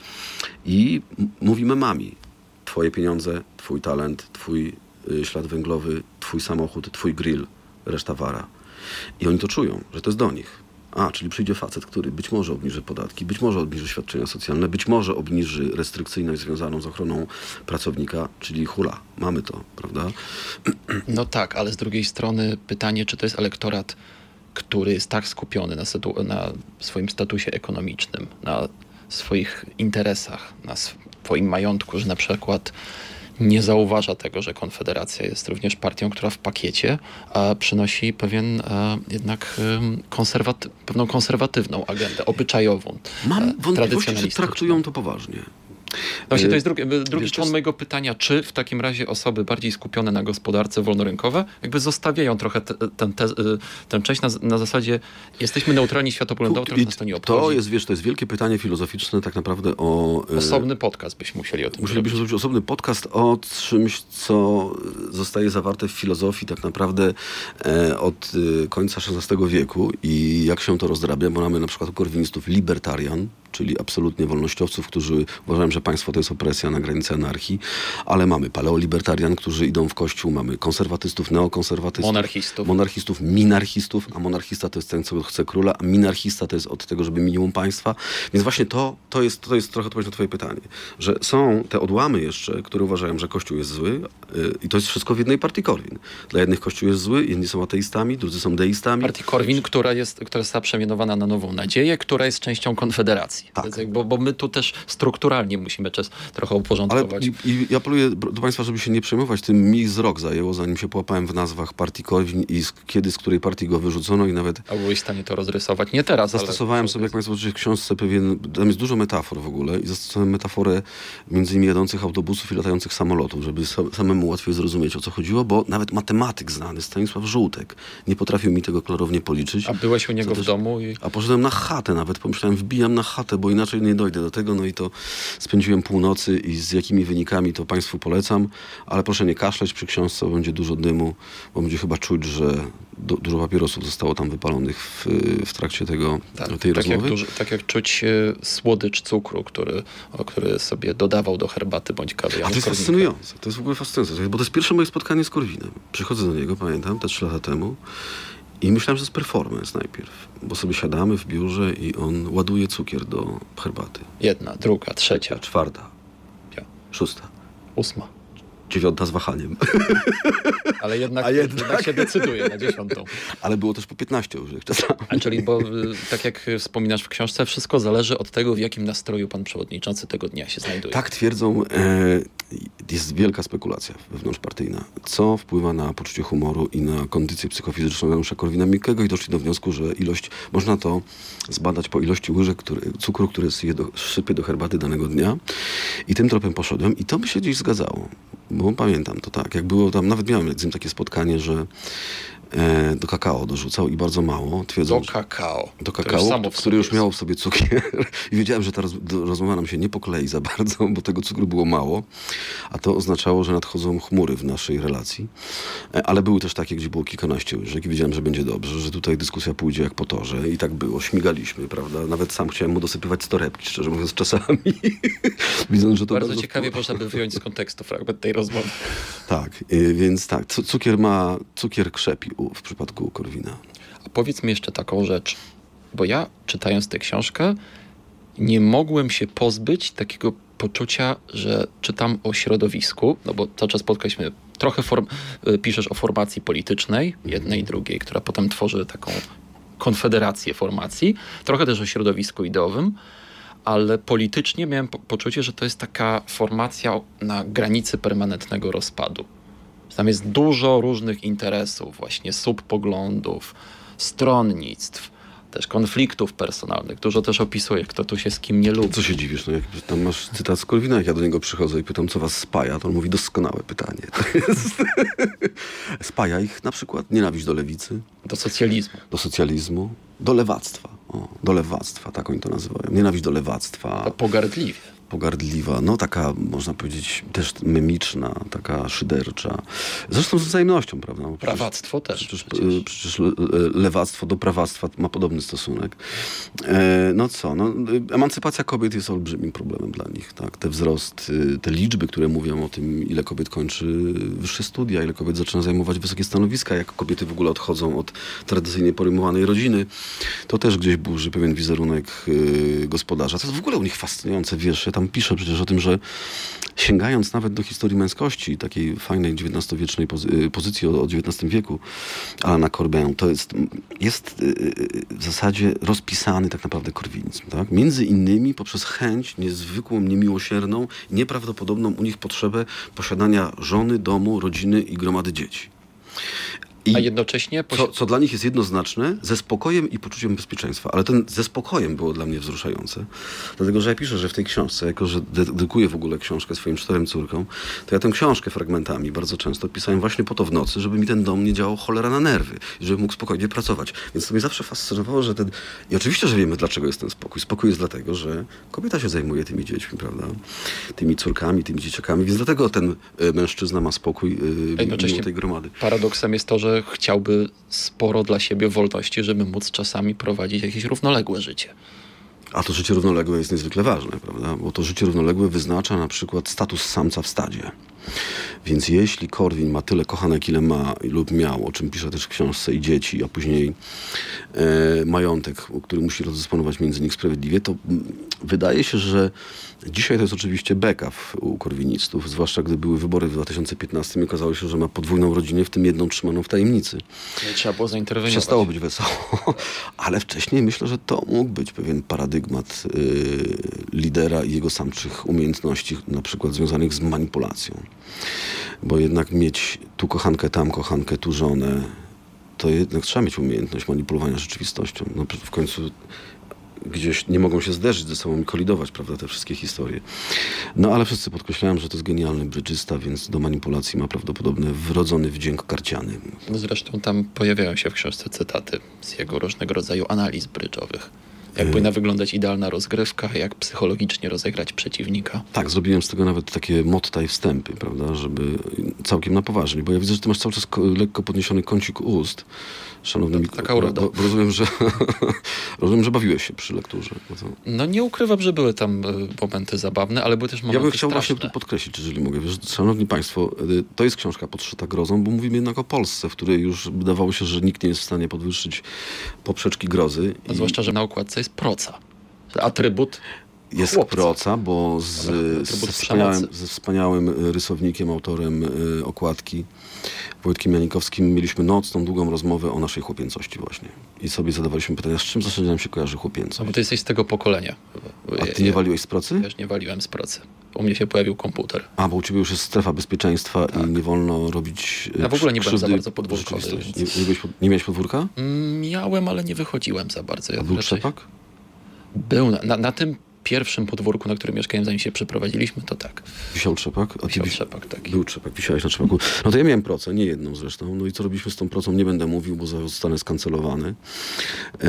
i mówimy mami, twoje pieniądze, twój talent, twój y, ślad węglowy, twój samochód, twój grill, reszta wara. I oni to czują, że to jest do nich. A, czyli przyjdzie facet, który być może obniży podatki, być może obniży świadczenia socjalne, być może obniży restrykcyjność związaną z ochroną pracownika, czyli hula. Mamy to, prawda? No tak, ale z drugiej strony pytanie, czy to jest elektorat który jest tak skupiony na, na swoim statusie ekonomicznym, na swoich interesach, na swoim majątku, że na przykład nie zauważa tego, że Konfederacja jest również partią, która w pakiecie e, przynosi pewien e, jednak em, konserwaty pewną konserwatywną agendę, obyczajową. Mam e, wątpliwości, czy traktują to poważnie. Właśnie to jest drugi, drugi wiesz, człon mojego pytania, czy w takim razie osoby bardziej skupione na gospodarce wolnorynkowe jakby zostawiają trochę te, ten, te, tę część na, na zasadzie jesteśmy neutralni światopoglądowo, trochę nas to nie obchodzi. to jest, wiesz, to jest wielkie pytanie filozoficzne tak naprawdę o... Osobny podcast byśmy musieli o tym Musielibyśmy zrobić. osobny podcast o czymś, co zostaje zawarte w filozofii tak naprawdę e, od końca XVI wieku i jak się to rozdrabia, bo mamy na przykład korwinistów libertarian, czyli absolutnie wolnościowców, którzy uważają, że państwo to jest opresja na granicy anarchii, ale mamy paleolibertarian, którzy idą w kościół, mamy konserwatystów, neokonserwatystów, Monarchistów. monarchistów, minarchistów, a monarchista to jest ten, co chce króla, a minarchista to jest od tego, żeby minimum państwa. Więc właśnie to, to, jest, to jest trochę odpowiedź na twoje pytanie, że są te odłamy jeszcze, które uważają, że Kościół jest zły i to jest wszystko w jednej partii Korwin. Dla jednych Kościół jest zły, jedni są ateistami, drudzy są deistami. Partii Korwin, która, jest, która została przemianowana na Nową Nadzieję, która jest częścią Konfederacji. Tak. Bo, bo my tu też strukturalnie musimy czas trochę Ale uporządkować. i, i ja apeluję do Państwa, żeby się nie przejmować tym. Mi z rok zajęło, zanim się połapałem w nazwach partii Korwin i z, kiedy, z której partii go wyrzucono i nawet A byłeś w stanie to rozrysować? Nie teraz, Zastosowałem ale... sobie, jak Państwo zobaczycie w książce, pewien, tam jest dużo metafor w ogóle i zastosowałem metaforę między innymi jadących autobusów i latających samolotów, żeby sa, samemu łatwiej zrozumieć, o co chodziło, bo nawet matematyk znany, Stanisław Żółtek, nie potrafił mi tego klarownie policzyć. A byłeś u niego Co w też- domu i... A poszedłem na chatę nawet, pomyślałem, wbijam na chatę, bo inaczej nie dojdę do tego, no i to spędziłem północy i z jakimi wynikami to Państwu polecam, ale proszę nie kaszleć przy książce, bo będzie dużo dymu, bo będzie chyba czuć, że du, dużo papierosów zostało tam wypalonych w, w trakcie tego, tej tak, jak rozmowy. duży, tak jak czuć e, słodycz cukru, który, o, który sobie dodawał do herbaty bądź kawy. A to jest fascynujące, to jest w ogóle fascynujące, bo to jest pierwsze moje spotkanie z Korwinem. Przychodzę do niego, pamiętam, te trzy lata temu i myślałem, że to jest performance najpierw, bo sobie siadamy w biurze i on ładuje cukier do herbaty. Jedna, druga, trzecia, Czwarta, szósta, ósma. Dziewiąta z wahaniem. [laughs] Ale jednak, A jednak- jednak się decyduje na dziesiątą. Ale było też po 15 już czasami. A czyli, bo y, tak jak wspominasz w książce, wszystko zależy od tego, w jakim nastroju pan przewodniczący tego dnia się znajduje. Tak twierdzą, e, jest wielka spekulacja wewnątrzpartyjna, co wpływa na poczucie humoru i na kondycję psychofizyczną Janusza Korwina-Mikkego? I doszli do wniosku, że ilość, można to zbadać po ilości łyżek który, cukru, który syje do, sypie do herbaty danego dnia. I tym tropem poszedłem i to by się gdzieś zgadzało, bo pamiętam to tak, jak było tam, nawet miałem z nim takie spotkanie, że do kakao dorzucał i bardzo mało, Do twierdzą, że- kakao. do już kakao, które sobie już miało w sobie cukier. [laughs] I wiedziałem, że ta roz, do- rozmowa nam się nie poklei za bardzo, bo tego cukru było mało. A to oznaczało, że nadchodzą chmury w naszej relacji. E, Ale były też takie, gdzie było kilkanaście łyżek i wiedziałem, że będzie dobrze, że tutaj dyskusja pójdzie jak po torze. I tak było. Śmigaliśmy, prawda? Nawet sam chciałem mu dosypywać z torebki, szczerze mówiąc, [laughs] czasami. [laughs] Widząc, że to Bardzo bardzo ciekawie wpływa. można by wyjąć z kontekstu fragment tej rozmowy. Tak, y, więc tak, cu- cukier ma, cukier krzepi u, w przypadku Korwina. A powiedz mi jeszcze taką rzecz, bo ja czytając tę książkę nie mogłem się pozbyć takiego poczucia, że czytam o środowisku, no bo cały czas spotkaliśmy, trochę form, y, piszesz o formacji politycznej, jednej i drugiej, która potem tworzy taką konfederację formacji, trochę też o środowisku ideowym, ale politycznie miałem po poczucie, że to jest taka formacja na granicy permanentnego rozpadu. Tam jest dużo różnych interesów, właśnie subpoglądów, stronnictw, też konfliktów personalnych. Dużo też opisuje, kto tu się z kim nie lubi. Co się dziwisz? No jak tam masz cytat z Korwina, jak ja do niego przychodzę i pytam, co was spaja, to on mówi doskonałe pytanie. [laughs] To jest... [laughs] spaja ich na przykład nienawiść do lewicy, Do socjalizmu. do socjalizmu, do lewactwa. O, do lewactwa, tak oni to nazywają. Nienawiść do lewactwa, To pogardliwie. Pogardliwa, no taka, można powiedzieć, też memiczna, taka szydercza. Zresztą z wzajemnością, prawda? Przecież- Prawactwo też. Przecież, przecież. e, przecież le- le- lewactwo do prawactwa ma podobny stosunek. E, no co, no, e, emancypacja kobiet jest olbrzymim problemem dla nich. Tak? Te wzrost, e, te liczby, które mówią o tym, ile kobiet kończy wyższe studia, ile kobiet zaczyna zajmować wysokie stanowiska, jak kobiety w ogóle odchodzą od tradycyjnie pojmowanej rodziny, to też gdzieś burzy pewien wizerunek e, gospodarza. To jest w ogóle u nich fascynujące wiersze. Tam pisze przecież o tym, że sięgając nawet do historii męskości, takiej fajnej XIX-wiecznej pozy y, pozycji o, o XIX wieku, Alana Corbin, to jest, jest y, y, w zasadzie rozpisany tak naprawdę korwinizm. Tak? Między innymi poprzez chęć niezwykłą, niemiłosierną, nieprawdopodobną u nich potrzebę posiadania żony, domu, rodziny i gromady dzieci. I A jednocześnie... Co, co, dla nich jest jednoznaczne, ze spokojem i poczuciem bezpieczeństwa. Ale ten ze spokojem było dla mnie wzruszające. Dlatego, że ja piszę, że w tej książce, jako że dedykuję w ogóle książkę swoim czterem córkom, to ja tę książkę fragmentami bardzo często pisałem właśnie po to w nocy, żeby mi ten dom nie działał cholera na nerwy. I żebym mógł spokojnie pracować. Więc to mnie zawsze fascynowało, że ten... I oczywiście, że wiemy, dlaczego jest ten spokój. Spokój jest dlatego, że kobieta się zajmuje tymi dziećmi, prawda? Tymi córkami, tymi dzieciakami. Więc dlatego ten e, mężczyzna ma spokój yy, mimo tej gromady. Paradoksem jest to, że chciałby sporo dla siebie wolności, żeby móc czasami prowadzić jakieś równoległe życie. A to życie równoległe jest niezwykle ważne, prawda? Bo to życie równoległe wyznacza na przykład status samca w stadzie. Więc jeśli Korwin ma tyle kochanek, ile ma lub miał, o czym pisze też w książce i dzieci, a później e, majątek, który musi rozdysponować między nich sprawiedliwie, to wydaje się, że dzisiaj to jest oczywiście beka u korwinistów, zwłaszcza gdy były wybory w 2015 i okazało się, że ma podwójną rodzinę, w tym jedną trzymaną w tajemnicy. Nie trzeba było zainterweniować. Przestało być wesoło. [laughs] Ale wcześniej myślę, że to mógł być pewien paradygmat y, lidera i jego samczych umiejętności, na przykład związanych z manipulacją. Bo jednak mieć tu kochankę, tam kochankę, tu żonę, to jednak trzeba mieć umiejętność manipulowania rzeczywistością. No, w końcu gdzieś nie mogą się zderzyć ze sobą i kolidować, prawda, te wszystkie historie. No ale wszyscy podkreślają, że to jest genialny brydżysta, więc do manipulacji ma prawdopodobnie wrodzony wdzięk karciany. No zresztą tam pojawiają się w książce cytaty z jego różnego rodzaju analiz brydżowych. Jak powinna wyglądać idealna rozgrywka, jak psychologicznie rozegrać przeciwnika. Tak, zrobiłem z tego nawet takie motta i wstępy, prawda, żeby całkiem na poważnie, bo ja widzę, że ty masz cały czas lekko podniesiony kącik ust, szanowny no, Taka uroda. Bo, bo rozumiem, że, [laughs] rozumiem, że bawiłeś się przy lekturze. No, no nie ukrywam, że były tam e, momenty zabawne, ale były też momenty Ja bym chciał straszne. właśnie tu podkreślić, jeżeli mogę. Wiesz, szanowni Państwo, e, to jest książka podszyta grozą, bo mówimy jednak o Polsce, w której już wydawało się, że nikt nie jest w stanie podwyższyć poprzeczki grozy. I... Zwłaszcza, że na układce jest proca. Atrybut jest chłopca. proca, bo z, ze, wspaniałym, ze wspaniałym rysownikiem, autorem y, okładki Wojtkiem Janikowskim mieliśmy nocną, długą rozmowę o naszej chłopięcości właśnie. I sobie zadawaliśmy pytania, z czym zasadzie nam się kojarzy chłopięcość. No bo ty jesteś z tego pokolenia. A ty nie waliłeś z pracy? Ja nie waliłem z pracy. U mnie się pojawił komputer. A, bo u ciebie już jest strefa bezpieczeństwa tak. i nie wolno robić Ja w ogóle nie byłem za bardzo podwórkowy. Więc... Nie, nie, nie, miałeś podwórka? Mm, miałem, ale nie wychodziłem za bardzo. Ja A był raczej... trzepak? Był. Na, na, na tym pierwszym podwórku, na którym mieszkałem, zanim się przeprowadziliśmy, to tak. Wisiał trzepak? A Wisiał wisi... trzepak, tak. Był trzepak, wisiałeś na trzepaku. No to ja miałem procę, nie jedną zresztą. No i co robiliśmy z tą procą, nie będę mówił, bo zostanę skancelowany. E,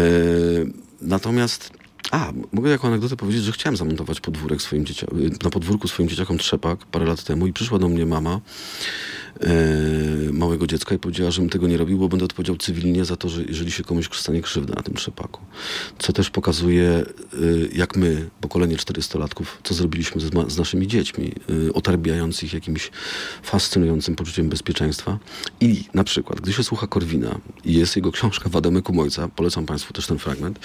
natomiast a, mogę jako anegdotę powiedzieć, że chciałem zamontować podwórek swoim dzieciakom, na podwórku swoim dzieciakom trzepak parę lat temu i przyszła do mnie mama e, małego dziecka i powiedziała, żebym tego nie robił, bo będę odpowiedział cywilnie za to, że jeżeli się komuś stanie krzywda na tym trzepaku. Co też pokazuje, e, jak my, pokolenie 400-latków, co zrobiliśmy z, z naszymi dziećmi, e, otarbiając ich jakimś fascynującym poczuciem bezpieczeństwa. I na przykład, gdy się słucha Korwina i jest jego książka Wademeku Ojca, polecam Państwu też ten fragment,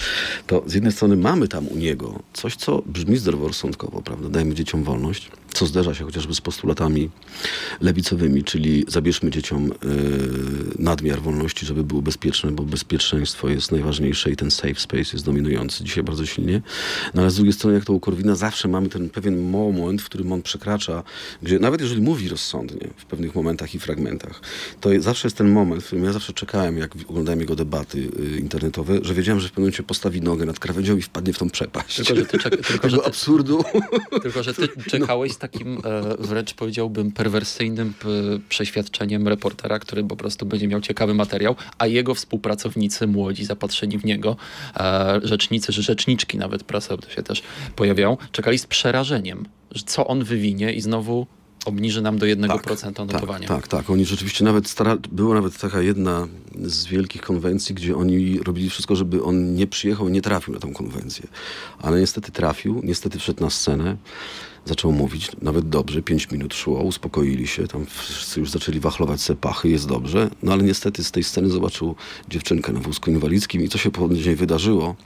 to z jednej strony mamy tam u niego coś, co brzmi zdroworozsądkowo, prawda? Dajmy dzieciom wolność, co zderza się chociażby z postulatami lewicowymi, czyli zabierzmy dzieciom y, nadmiar wolności, żeby były bezpieczne, bo bezpieczeństwo jest najważniejsze i ten safe space jest dominujący dzisiaj bardzo silnie. No ale z drugiej strony, jak to u Korwina, zawsze mamy ten pewien moment, w którym on przekracza, gdzie nawet jeżeli mówi rozsądnie w pewnych momentach i fragmentach, to zawsze jest ten moment, w którym ja zawsze czekałem, jak oglądałem jego debaty y, internetowe, że wiedziałem, że w pewnym momencie postawi nogę nad krawędzią i wpadnie w tą przepaść. Tylko, że ty, czek- [laughs] [laughs] tylko, że ty, absurdu. Tylko, że ty czekałeś z takim e, wręcz powiedziałbym perwersyjnym przeświadczeniem reportera, który po prostu będzie miał ciekawy materiał, a jego współpracownicy, młodzi, zapatrzeni w niego, e, rzecznicy, czy rzeczniczki nawet, prasa to się też pojawiają, czekali z przerażeniem, co on wywinie i znowu obniży nam do 1% tak, notowania. Tak, tak, tak. Oni rzeczywiście nawet stara... Była nawet taka jedna z wielkich konwencji, gdzie oni robili wszystko, żeby on nie przyjechał i nie trafił na tą konwencję. Ale niestety trafił, niestety wszedł na scenę, zaczął mówić, nawet dobrze, pięć minut szło, uspokoili się, tam wszyscy już zaczęli wachlować se pachy, jest dobrze, no ale niestety z tej sceny zobaczył dziewczynkę na wózku inwalidzkim i co się później wydarzyło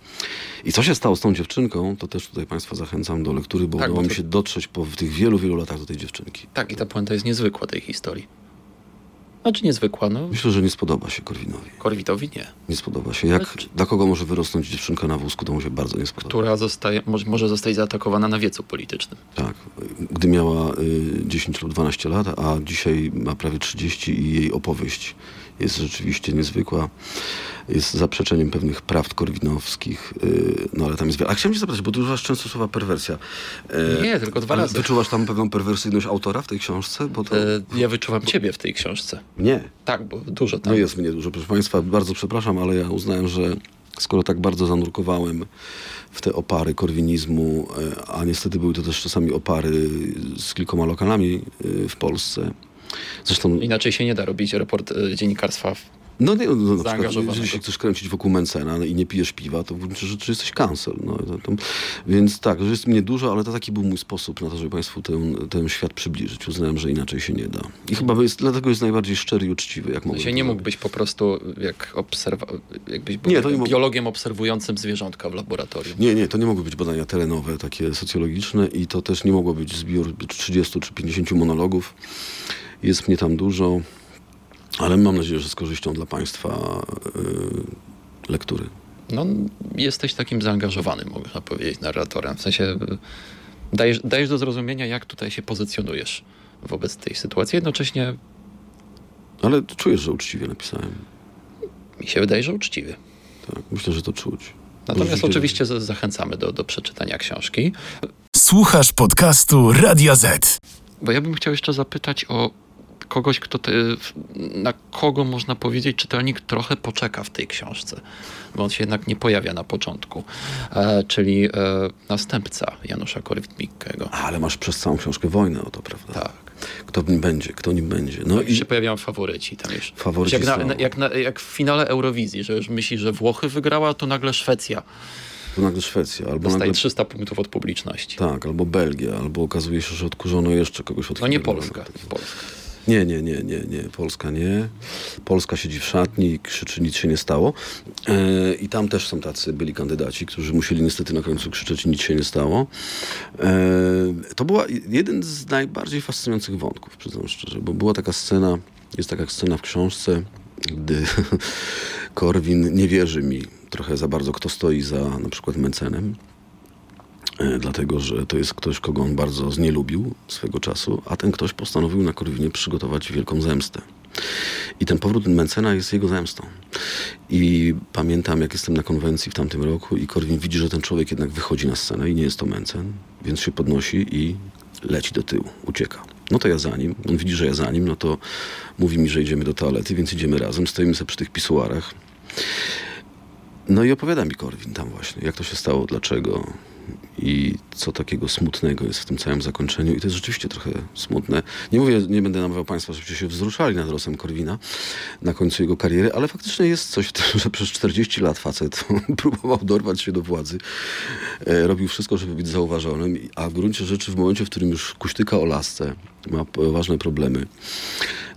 i co się stało z tą dziewczynką, to też tutaj Państwa zachęcam do lektury, bo Tak, udało bo mi to- się dotrzeć po tych wielu, wielu latach do tej dziewczynki. Tak, i ta puenta jest niezwykła tej historii. Znaczy niezwykła, no. Myślę, że nie spodoba się Korwinowi. Korwitowi nie. Nie spodoba się. Jak, Ale czy- dla kogo może wyrosnąć dziewczynka na wózku, to mu się bardzo nie spodoba. Która zostaje, może, może zostać zaatakowana na wiecu politycznym. Tak. Gdy miała y, 10 lub 12 lat, a dzisiaj ma prawie 30 i jej opowieść jest rzeczywiście niezwykła. Jest zaprzeczeniem pewnych prawd korwinowskich, y, no ale tam jest wiele. A chciałem cię zapytać, bo ty używasz często słowa perwersja. E, Nie, tylko dwa razy. Wyczuwasz tam pewną perwersyjność autora w tej książce? Bo to... E, ja wyczuwam ciebie w tej książce. Nie. Tak, bo dużo tam. No jest mnie dużo. Proszę Państwa, bardzo przepraszam, ale ja uznałem, że skoro tak bardzo zanurkowałem w te opary korwinizmu, a niestety były to też czasami opary z kilkoma lokalami w Polsce. Zresztą, Inaczej się nie da robić report e, dziennikarstwa. w- no, nie, no na przykład, jeżeli się chcesz kręcić wokół Mencena i nie pijesz piwa, to w gruncie rzeczy jesteś cancel. No, więc tak, że jest mnie dużo, ale to taki był mój sposób na to, żeby Państwu ten, ten świat przybliżyć. Uznałem, że inaczej się nie da. I chyba jest, dlatego jest najbardziej szczery i uczciwy, jak mogę Się nie mógł być po prostu jak obserwa- jakbyś był Nie, to nie mógł- biologiem obserwującym zwierzątka w laboratorium. Nie, nie, to nie mogły być badania terenowe, takie socjologiczne i to też nie mogło być zbiór 30 czy 50 monologów. Jest mnie tam dużo, ale mam nadzieję, że z korzyścią dla Państwa yy, lektury. No, jesteś takim zaangażowanym, można powiedzieć, narratorem. W sensie y, dajesz, dajesz do zrozumienia, jak tutaj się pozycjonujesz wobec tej sytuacji. Jednocześnie Ale czujesz, że uczciwie napisałem. mi się wydaje, że uczciwie. Tak, myślę, że to czuć. Natomiast oczywiście z- zachęcamy do, do przeczytania książki. Słuchasz podcastu Radia Z. Bo ja bym chciał jeszcze zapytać o kogoś, kto te, na kogo można powiedzieć, czytelnik trochę poczeka w tej książce, bo on się jednak nie pojawia na początku, e, czyli e, następca Janusza Korwin-Mikkego. Ale masz przez całą książkę wojnę o to, prawda? Tak. Kto nim będzie, kto nim będzie. No No i się pojawiają faworyci tam już. Faworyci jak, na, jak, na, jak w finale Eurowizji, że już myśli, że Włochy wygrała, to nagle Szwecja to nagle Szwecja, albo dostaje nagle... 300 punktów od publiczności. Tak, albo Belgia, albo okazuje się, że odkurzono jeszcze kogoś od No nie. Polska. Polska. Nie, nie, nie, nie, nie. Polska nie. Polska siedzi w szatni i krzyczy, nic się nie stało. E, I tam też są tacy byli kandydaci, którzy musieli niestety na końcu krzyczeć, nic się nie stało. E, to była jeden z najbardziej fascynujących wątków, przyznam szczerze, bo była taka scena, jest taka scena w książce, gdy [laughs] Korwin nie wierzy mi trochę za bardzo, kto stoi za na przykład Mencenem. E, dlatego że to jest ktoś, kogo on bardzo znielubił swego czasu, a ten ktoś postanowił na Korwinie przygotować wielką zemstę. I ten powrót Mencena jest jego zemstą. I pamiętam, jak jestem na konwencji w tamtym roku i Korwin widzi, że ten człowiek jednak wychodzi na scenę i nie jest to Mencen, więc się podnosi i leci do tyłu, ucieka. No to ja za nim, on widzi, że ja za nim, no to mówi mi, że idziemy do toalety, więc idziemy razem, stoimy sobie przy tych pisuarach. No i opowiada mi Korwin tam właśnie, jak to się stało, dlaczego i co takiego smutnego jest w tym całym zakończeniu. I to jest rzeczywiście trochę smutne. Nie mówię, nie będę namawiał Państwa, żebyście się wzruszali nad losem Korwina na końcu jego kariery, ale faktycznie jest coś w tym, [laughs] że przez 40 lat facet [laughs] próbował dorwać się do władzy. E, robił wszystko, żeby być zauważonym, a w gruncie rzeczy w momencie, w którym już kuśtyka o lasce, ma poważne problemy.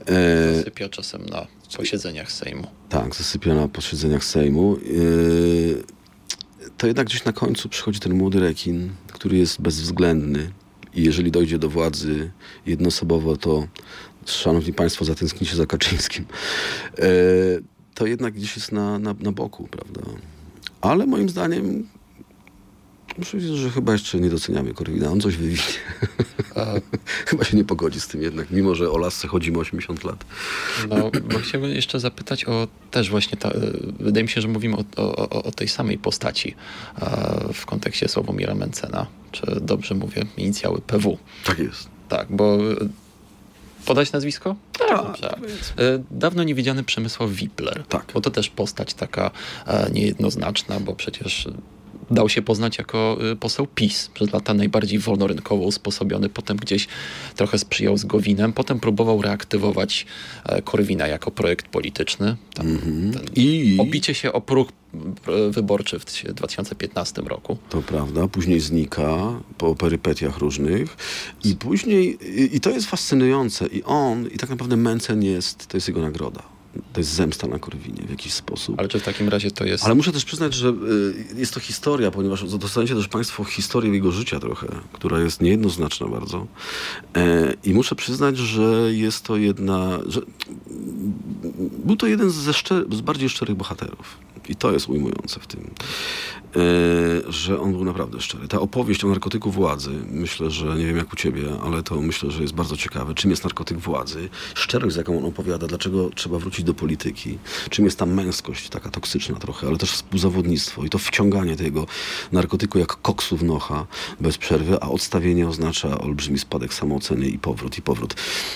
E, Sypia czasem na posiedzeniach Sejmu. tak, zasypia na posiedzeniach Sejmu. Yy, to jednak gdzieś na końcu przychodzi ten młody rekin, który jest bezwzględny i jeżeli dojdzie do władzy jednoosobowo, to szanowni państwo, zatęsknicie za Kaczyńskim. Yy, to jednak gdzieś jest na, na, na boku, prawda? Ale moim zdaniem muszę powiedzieć, że chyba jeszcze nie doceniamy Korwina. On coś wywinie. [laughs] [laughs] Chyba się nie pogodzi z tym jednak, mimo że o lasce chodzimy 80 lat. No, bo chciałbym jeszcze zapytać o też właśnie, ta, wydaje mi się, że mówimy o, o, o- tej samej postaci e, w kontekście Sławomira Mencena. Czy dobrze mówię? Inicjały PW. Tak jest. Tak, bo y, podać nazwisko? Tak, dobrze. E, Dawno niewidziany Przemysław Wipler. Tak. Bo to też postać taka e, niejednoznaczna, bo przecież dał się poznać jako y, poseł PiS. Przez lata najbardziej wolnorynkowo usposobiony, potem gdzieś trochę sprzyjał z Gowinem, potem próbował reaktywować e, Korwina jako projekt polityczny. Tam, Mhm. ten I Obicie się o próg e, wyborczy w 2015 roku. to prawda, później znika po perypetiach różnych i później, i, i to jest fascynujące i on, i tak naprawdę Mencen jest, to jest jego nagroda. To jest zemsta na Korwinie w jakiś sposób. Ale czy w takim razie to jest... Ale muszę też przyznać, że y, jest to historia, ponieważ dostaniecie też Państwo historię jego życia trochę, która jest niejednoznaczna bardzo. E, I muszę przyznać, że jest to jedna, że był to jeden ze szczer, z bardziej szczerych bohaterów. I to jest ujmujące w tym, e, że on był naprawdę szczery. Ta opowieść o narkotyku władzy, myślę, że nie wiem jak u ciebie, ale to myślę, że jest bardzo ciekawe. Czym jest narkotyk władzy? Szczerość, z jaką on opowiada, dlaczego trzeba wrócić do polityki. Czym jest ta męskość, taka toksyczna trochę, ale też współzawodnictwo i to wciąganie tego narkotyku jak koksu w nocha bez przerwy, a odstawienie oznacza olbrzymi spadek samooceny i powrót, i powrót.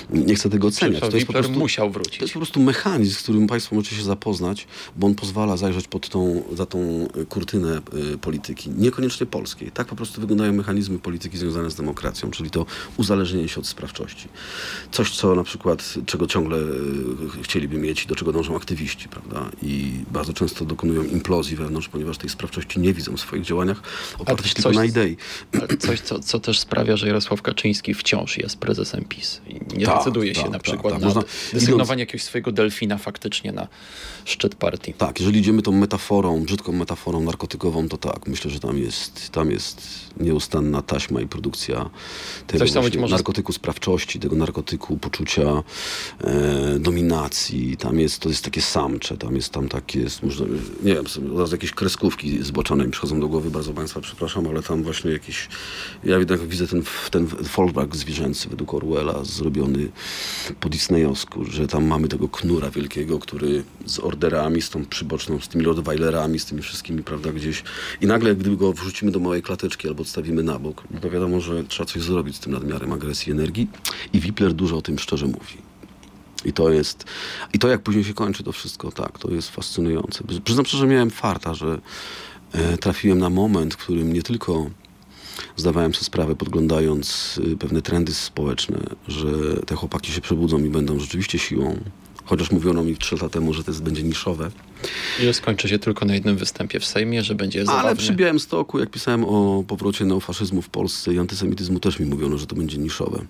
Nie chcę tego oceniać. To jest po prostu... musiał To wrócić. jest po prostu mechanizm, z którym Państwo możecie się zapoznać, bo on pozwala zajrzeć pod tą, za tą y, kurtynę y, polityki, niekoniecznie polskiej. Tak po prostu wyglądają mechanizmy polityki związane z demokracją, czyli to uzależnienie się od sprawczości. Coś, co na przykład, czego ciągle y, chcieliby mieć, do czego dążą aktywiści, prawda? I bardzo często dokonują implozji wewnątrz, ponieważ tej sprawczości nie widzą w swoich działaniach, opartych tylko na idei. [clears throat] Coś, co, co też sprawia, że Jarosław Kaczyński wciąż jest prezesem PiS. I nie Tak, decyduje się tak, na tak, przykład tak. na Można- desygnowanie jakiegoś swojego delfina faktycznie na szczyt partii. Tak, jeżeli idziemy tą metaforą, brzydką metaforą narkotykową, to tak, myślę, że tam jest, tam jest nieustanna taśma i produkcja tego właśnie może- narkotyku sprawczości, tego narkotyku poczucia e, dominacji. Tam jest, to jest takie samcze, tam jest tam takie, jest, można, nie wiem, od jakieś kreskówki zboczone mi przychodzą do głowy, bardzo Państwa przepraszam, ale tam właśnie jakiś, ja jednak widzę ten, ten fallback zwierzęcy według Orwella zrobiony po disneyowsku, że tam mamy tego knura wielkiego, który z orderami, z tą przyboczną, z tymi Rottweilerami, z tymi wszystkimi, prawda, gdzieś i nagle, gdy go wrzucimy do małej klateczki albo odstawimy na bok, no to wiadomo, że trzeba coś zrobić z tym nadmiarem agresji energii i Wipler dużo o tym szczerze mówi. I to jest, i to jak później się kończy to wszystko, tak, to jest fascynujące. Przyznam szczerze, że miałem farta, że e, trafiłem na moment, w którym nie tylko zdawałem sobie sprawę, podglądając y, pewne trendy społeczne, że te chłopaki się przebudzą i będą rzeczywiście siłą. Chociaż mówiono mi trzy lata temu, że to jest, będzie niszowe. I skończy się tylko na jednym występie w Sejmie, że będzie zabawnie. Ale przy Białymstoku, jak pisałem o powrocie neofaszyzmu w Polsce i antysemityzmu, też mi mówiono, że to będzie niszowe.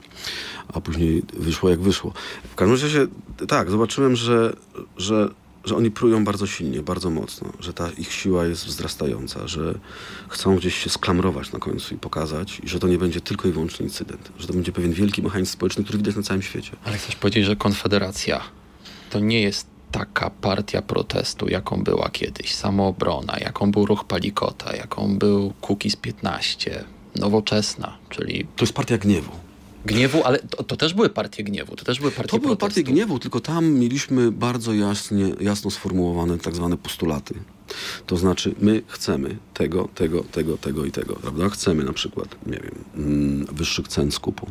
A później wyszło jak wyszło. W każdym razie, tak, zobaczyłem, że, że, że oni prują bardzo silnie, bardzo mocno, że ta ich siła jest wzrastająca, że chcą gdzieś się sklamrować na końcu i pokazać, i że to nie będzie tylko i wyłącznie incydent, że to będzie pewien wielki mechanizm społeczny, który widać na całym świecie. Ale chcesz powiedzieć, że Konfederacja to nie jest taka partia protestu, jaką była kiedyś. Samoobrona, jaką był ruch Palikota, jaką był Kukiz 15, Nowoczesna, czyli To jest partia gniewu. Gniewu, ale to, to też były partie gniewu, to też były partie To były protestu. partie gniewu, tylko tam mieliśmy bardzo jasnie, jasno sformułowane tak zwane postulaty. To znaczy, my chcemy tego, tego, tego, tego i tego, prawda? Chcemy na przykład, nie wiem, mm, wyższych cen skupu.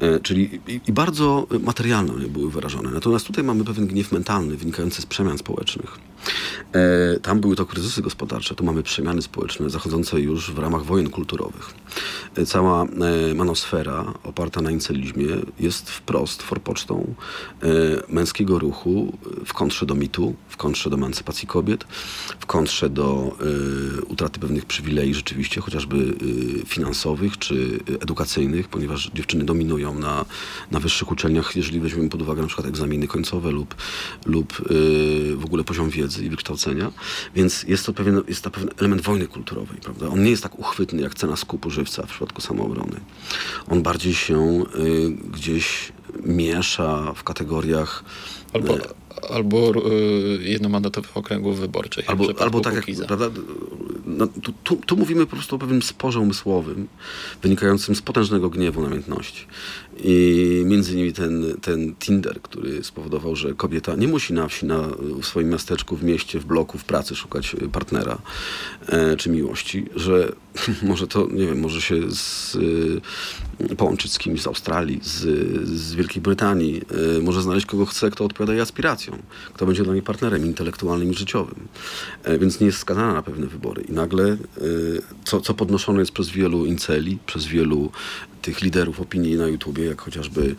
E, czyli i, i bardzo materialne one były wyrażone. Natomiast tutaj mamy pewien gniew mentalny wynikający z przemian społecznych. E, tam były to kryzysy gospodarcze, tu mamy przemiany społeczne zachodzące już w ramach wojen kulturowych. E, cała e, manosfera oparta na incelizmie jest wprost forpocztą męskiego ruchu w kontrze do mitu, w kontrze do emancypacji kobiet, w kontrze do utraty pewnych przywilei rzeczywiście, chociażby finansowych czy edukacyjnych, ponieważ dziewczyny dominują na, na wyższych uczelniach, jeżeli weźmiemy pod uwagę na przykład egzaminy końcowe lub, lub w ogóle poziom wiedzy i wykształcenia. Więc jest to pewien, jest to pewien element wojny kulturowej, prawda? On nie jest tak uchwytny jak cena skupu żywca w przypadku samoobrony. On bardziej się y, gdzieś miesza w kategoriach Albo, albo y, jednomandatowych okręgów wyborczych. jak Albo, albo tak jak, Kukiza. prawda, no, tu, tu, tu mówimy po prostu o pewnym sporze umysłowym, wynikającym z potężnego gniewu namiętności. I między innymi ten, ten Tinder, który spowodował, że kobieta nie musi na wsi, na, w swoim miasteczku, w mieście, w bloku, w pracy szukać partnera e, czy miłości, że [laughs] może to, nie wiem, może się z, y, połączyć z kimś z Australii, z, z Wielkiej Wielkiej Brytanii, y, może znaleźć kogo chce, kto odpowiada jej aspiracjom, kto będzie dla niej partnerem intelektualnym i życiowym. E, Więc nie jest skazana na pewne wybory. I nagle, y, co, co podnoszone jest przez wielu inceli, przez wielu tych liderów opinii na YouTubie, jak chociażby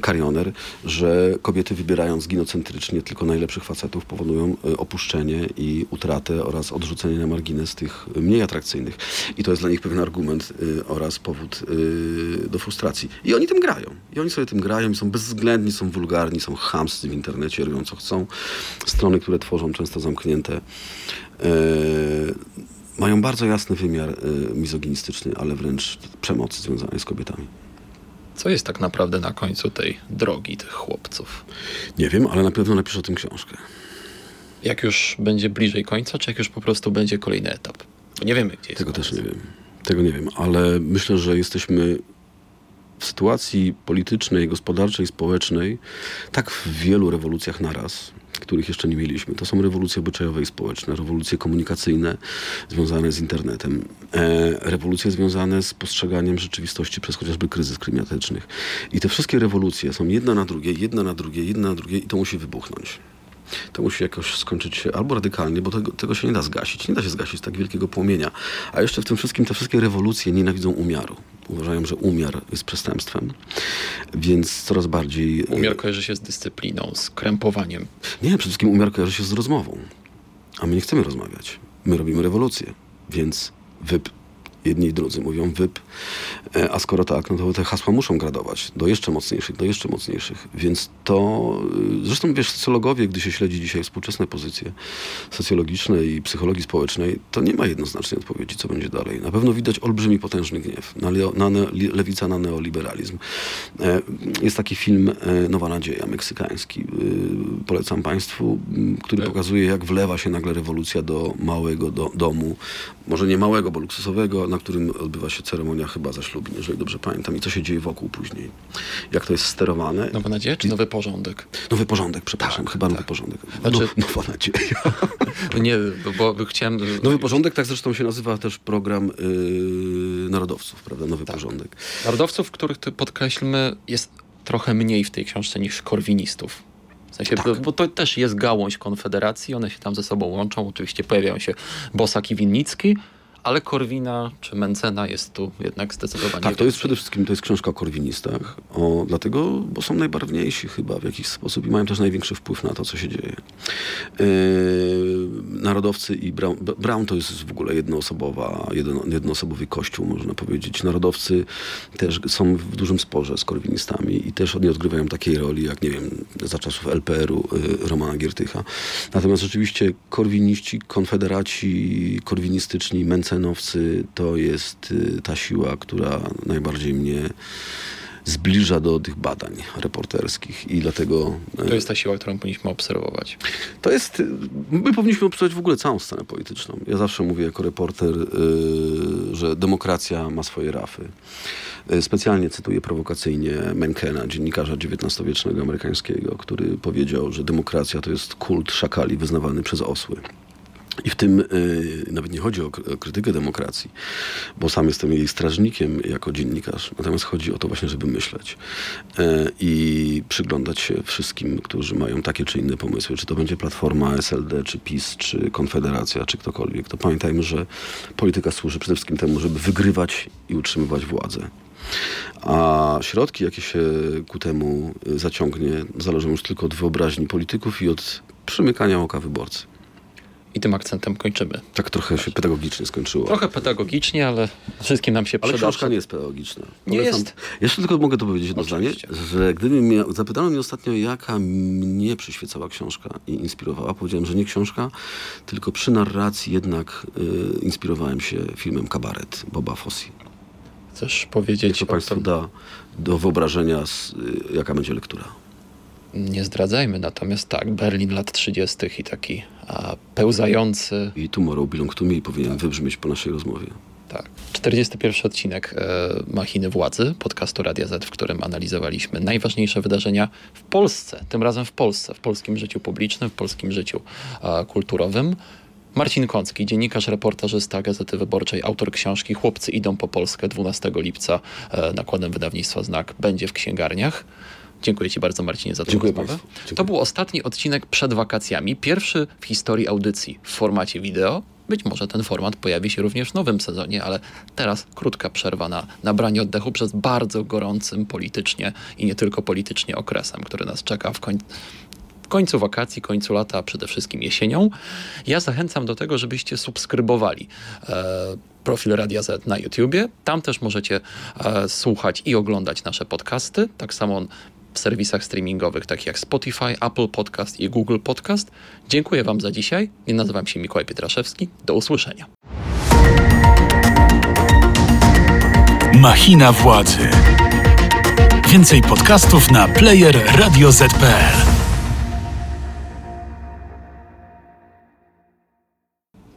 Karioner, że kobiety wybierając ginocentrycznie tylko najlepszych facetów powodują y, opuszczenie i utratę oraz odrzucenie na margines tych mniej atrakcyjnych. I to jest dla nich pewien argument y, oraz powód do frustracji. I oni tym grają. I oni sobie tym grają i są bezwzględni, są wulgarni, są chamscy w internecie, robią co chcą. Strony, które tworzą, często zamknięte. E, mają bardzo jasny wymiar y, mizoginistyczny, ale wręcz przemocy związanej z kobietami. Co jest tak naprawdę na końcu tej drogi tych chłopców? Nie wiem, ale na pewno napiszę o tym książkę. Jak już będzie bliżej końca, czy jak już po prostu będzie kolejny etap? Bo nie wiemy, gdzie jest Tego koniec. też nie wiem. Tego nie wiem, ale myślę, że jesteśmy w sytuacji politycznej, gospodarczej, społecznej, tak w wielu rewolucjach naraz, których jeszcze nie mieliśmy. To są rewolucje obyczajowe i społeczne, rewolucje komunikacyjne związane z internetem, e, rewolucje związane z postrzeganiem rzeczywistości przez chociażby kryzys klimatycznych. I te wszystkie rewolucje są jedna na drugiej, jedna na drugiej, jedna na drugiej i to musi wybuchnąć. To musi jakoś skończyć się albo radykalnie, bo tego, tego się nie da zgasić. Nie da się zgasić tak wielkiego płomienia. A jeszcze w tym wszystkim te wszystkie rewolucje nienawidzą umiaru. Uważają, że umiar jest przestępstwem, więc coraz bardziej... Umiar kojarzy się z dyscypliną, z krępowaniem. Nie, przede wszystkim umiar kojarzy się z rozmową. A my nie chcemy rozmawiać. My robimy rewolucję, więc wyp. Jedni i drudzy mówią wyp. E, A skoro tak, no to te hasła muszą gradować do jeszcze mocniejszych, do jeszcze mocniejszych. Więc to, y, zresztą wiesz, socjologowie, gdy się śledzi dzisiaj współczesne pozycje socjologiczne i psychologii społecznej, to nie ma jednoznacznej odpowiedzi, co będzie dalej. Na pewno widać olbrzymi, potężny gniew na, leo, na ne, lewica na neoliberalizm. E, Jest taki film e, Nowa Nadzieja, meksykański. Polecam Państwu, który Tak. pokazuje, jak wlewa się nagle rewolucja do małego do, domu. Może nie małego, bo luksusowego, na którym odbywa się ceremonia chyba zaślubin, jeżeli dobrze pamiętam. I co się dzieje wokół później. Jak to jest sterowane. Nowa nadzieja czy nowy porządek? Nowy porządek, przepraszam, chyba nowy porządek. Znaczy- No, [laughs] nowa nadzieja. [laughs] Nie, bo, chciałem... Nowy porządek, tak zresztą się nazywa też program yy, narodowców, prawda? Nowy porządek. Narodowców, których podkreślmy, jest trochę mniej w tej książce niż korwinistów. W sensie, Tak. bo, bo to też jest gałąź Konfederacji, one się tam ze sobą łączą. Oczywiście pojawiają się Bosak i Winnicki, ale Korwina czy Mencena jest tu jednak zdecydowanie Tak, to jest przede wszystkim to jest książka o korwinistach, o, dlatego, bo są najbarwniejsi chyba w jakiś sposób i mają też największy wpływ na to, co się dzieje. Narodowcy i Brown, Brown to jest w ogóle jednoosobowa, jedno, jednoosobowy kościół, można powiedzieć. Narodowcy też są w dużym sporze z korwinistami i też oni odgrywają takiej roli, jak nie wiem, za czasów LPR-u yy, Romana Giertycha. Natomiast rzeczywiście korwiniści, konfederaci, korwinistyczni, mencenowcy to jest y, ta siła, która najbardziej mnie zbliża do tych badań reporterskich i dlatego y, To jest ta siła, którą powinniśmy obserwować. to jest, y, my powinniśmy obserwować w ogóle całą scenę polityczną. Ja zawsze mówię jako reporter, y, że demokracja ma swoje rafy. Specjalnie cytuję prowokacyjnie Menkena, dziennikarza XIX-wiecznego amerykańskiego, który powiedział, że demokracja to jest kult szakali wyznawany przez osły. I w tym y, nawet nie chodzi o, o krytykę demokracji, bo sam jestem jej strażnikiem jako dziennikarz. Natomiast chodzi o to właśnie, żeby myśleć y, i przyglądać się wszystkim, którzy mają takie czy inne pomysły. Czy to będzie Platforma, SLD, czy PiS, czy Konfederacja, czy ktokolwiek. To pamiętajmy, że polityka służy przede wszystkim temu, żeby wygrywać i utrzymywać władzę. A środki, jakie się ku temu y, zaciągnie, zależą już tylko od wyobraźni polityków i od przymykania oka wyborcy. I tym akcentem kończymy. Tak trochę się pedagogicznie skończyło. Trochę pedagogicznie, ale wszystkim nam się Ale przyda. książka nie jest pedagogiczna. Nie Polecam- jest. Jeszcze tylko mogę to powiedzieć jedno zdanie, że gdyby mnie, zapytano mnie ostatnio, jaka mnie przyświecała książka i inspirowała, powiedziałem, że nie książka, tylko przy narracji jednak y, inspirowałem się filmem Kabaret Boba Fossi. Chcesz powiedzieć to o Państwu da do wyobrażenia, s- y, jaka będzie lektura. Nie zdradzajmy, natomiast tak, Berlin lat 30. i taki a, pełzający I Tomorrow Belong to Me powinien wybrzmieć po naszej rozmowie. Tak. 41 odcinek e, Machiny Władzy, podcastu Radia Z, w którym analizowaliśmy najważniejsze wydarzenia w Polsce, tym razem w Polsce, w polskim życiu publicznym, w polskim życiu e, kulturowym. Marcin Kącki, dziennikarz, reportażysta Gazety Wyborczej, autor książki Chłopcy idą po Polskę 12 lipca e, nakładem wydawnictwa Znak będzie w księgarniach. Dziękuję Ci bardzo, Marcinie, za tę Dziękuję rozmowę. To był ostatni odcinek przed wakacjami. Pierwszy w historii audycji w formacie wideo. Być może ten format pojawi się również w nowym sezonie, ale teraz krótka przerwa na nabranie oddechu przez bardzo gorącym politycznie i nie tylko politycznie okresem, który nas czeka w końcu końcu wakacji, końcu lata, a przede wszystkim jesienią. Ja zachęcam do tego, żebyście subskrybowali e, profil Radia Z na YouTubie. Tam też możecie e, słuchać i oglądać nasze podcasty. Tak samo w serwisach streamingowych takich jak Spotify, Apple Podcast i Google Podcast. Dziękuję Wam za dzisiaj. Ja nazywam się Mikołaj Pietraszewski. Do usłyszenia. Machina władzy. Więcej podcastów na player radioz.pl.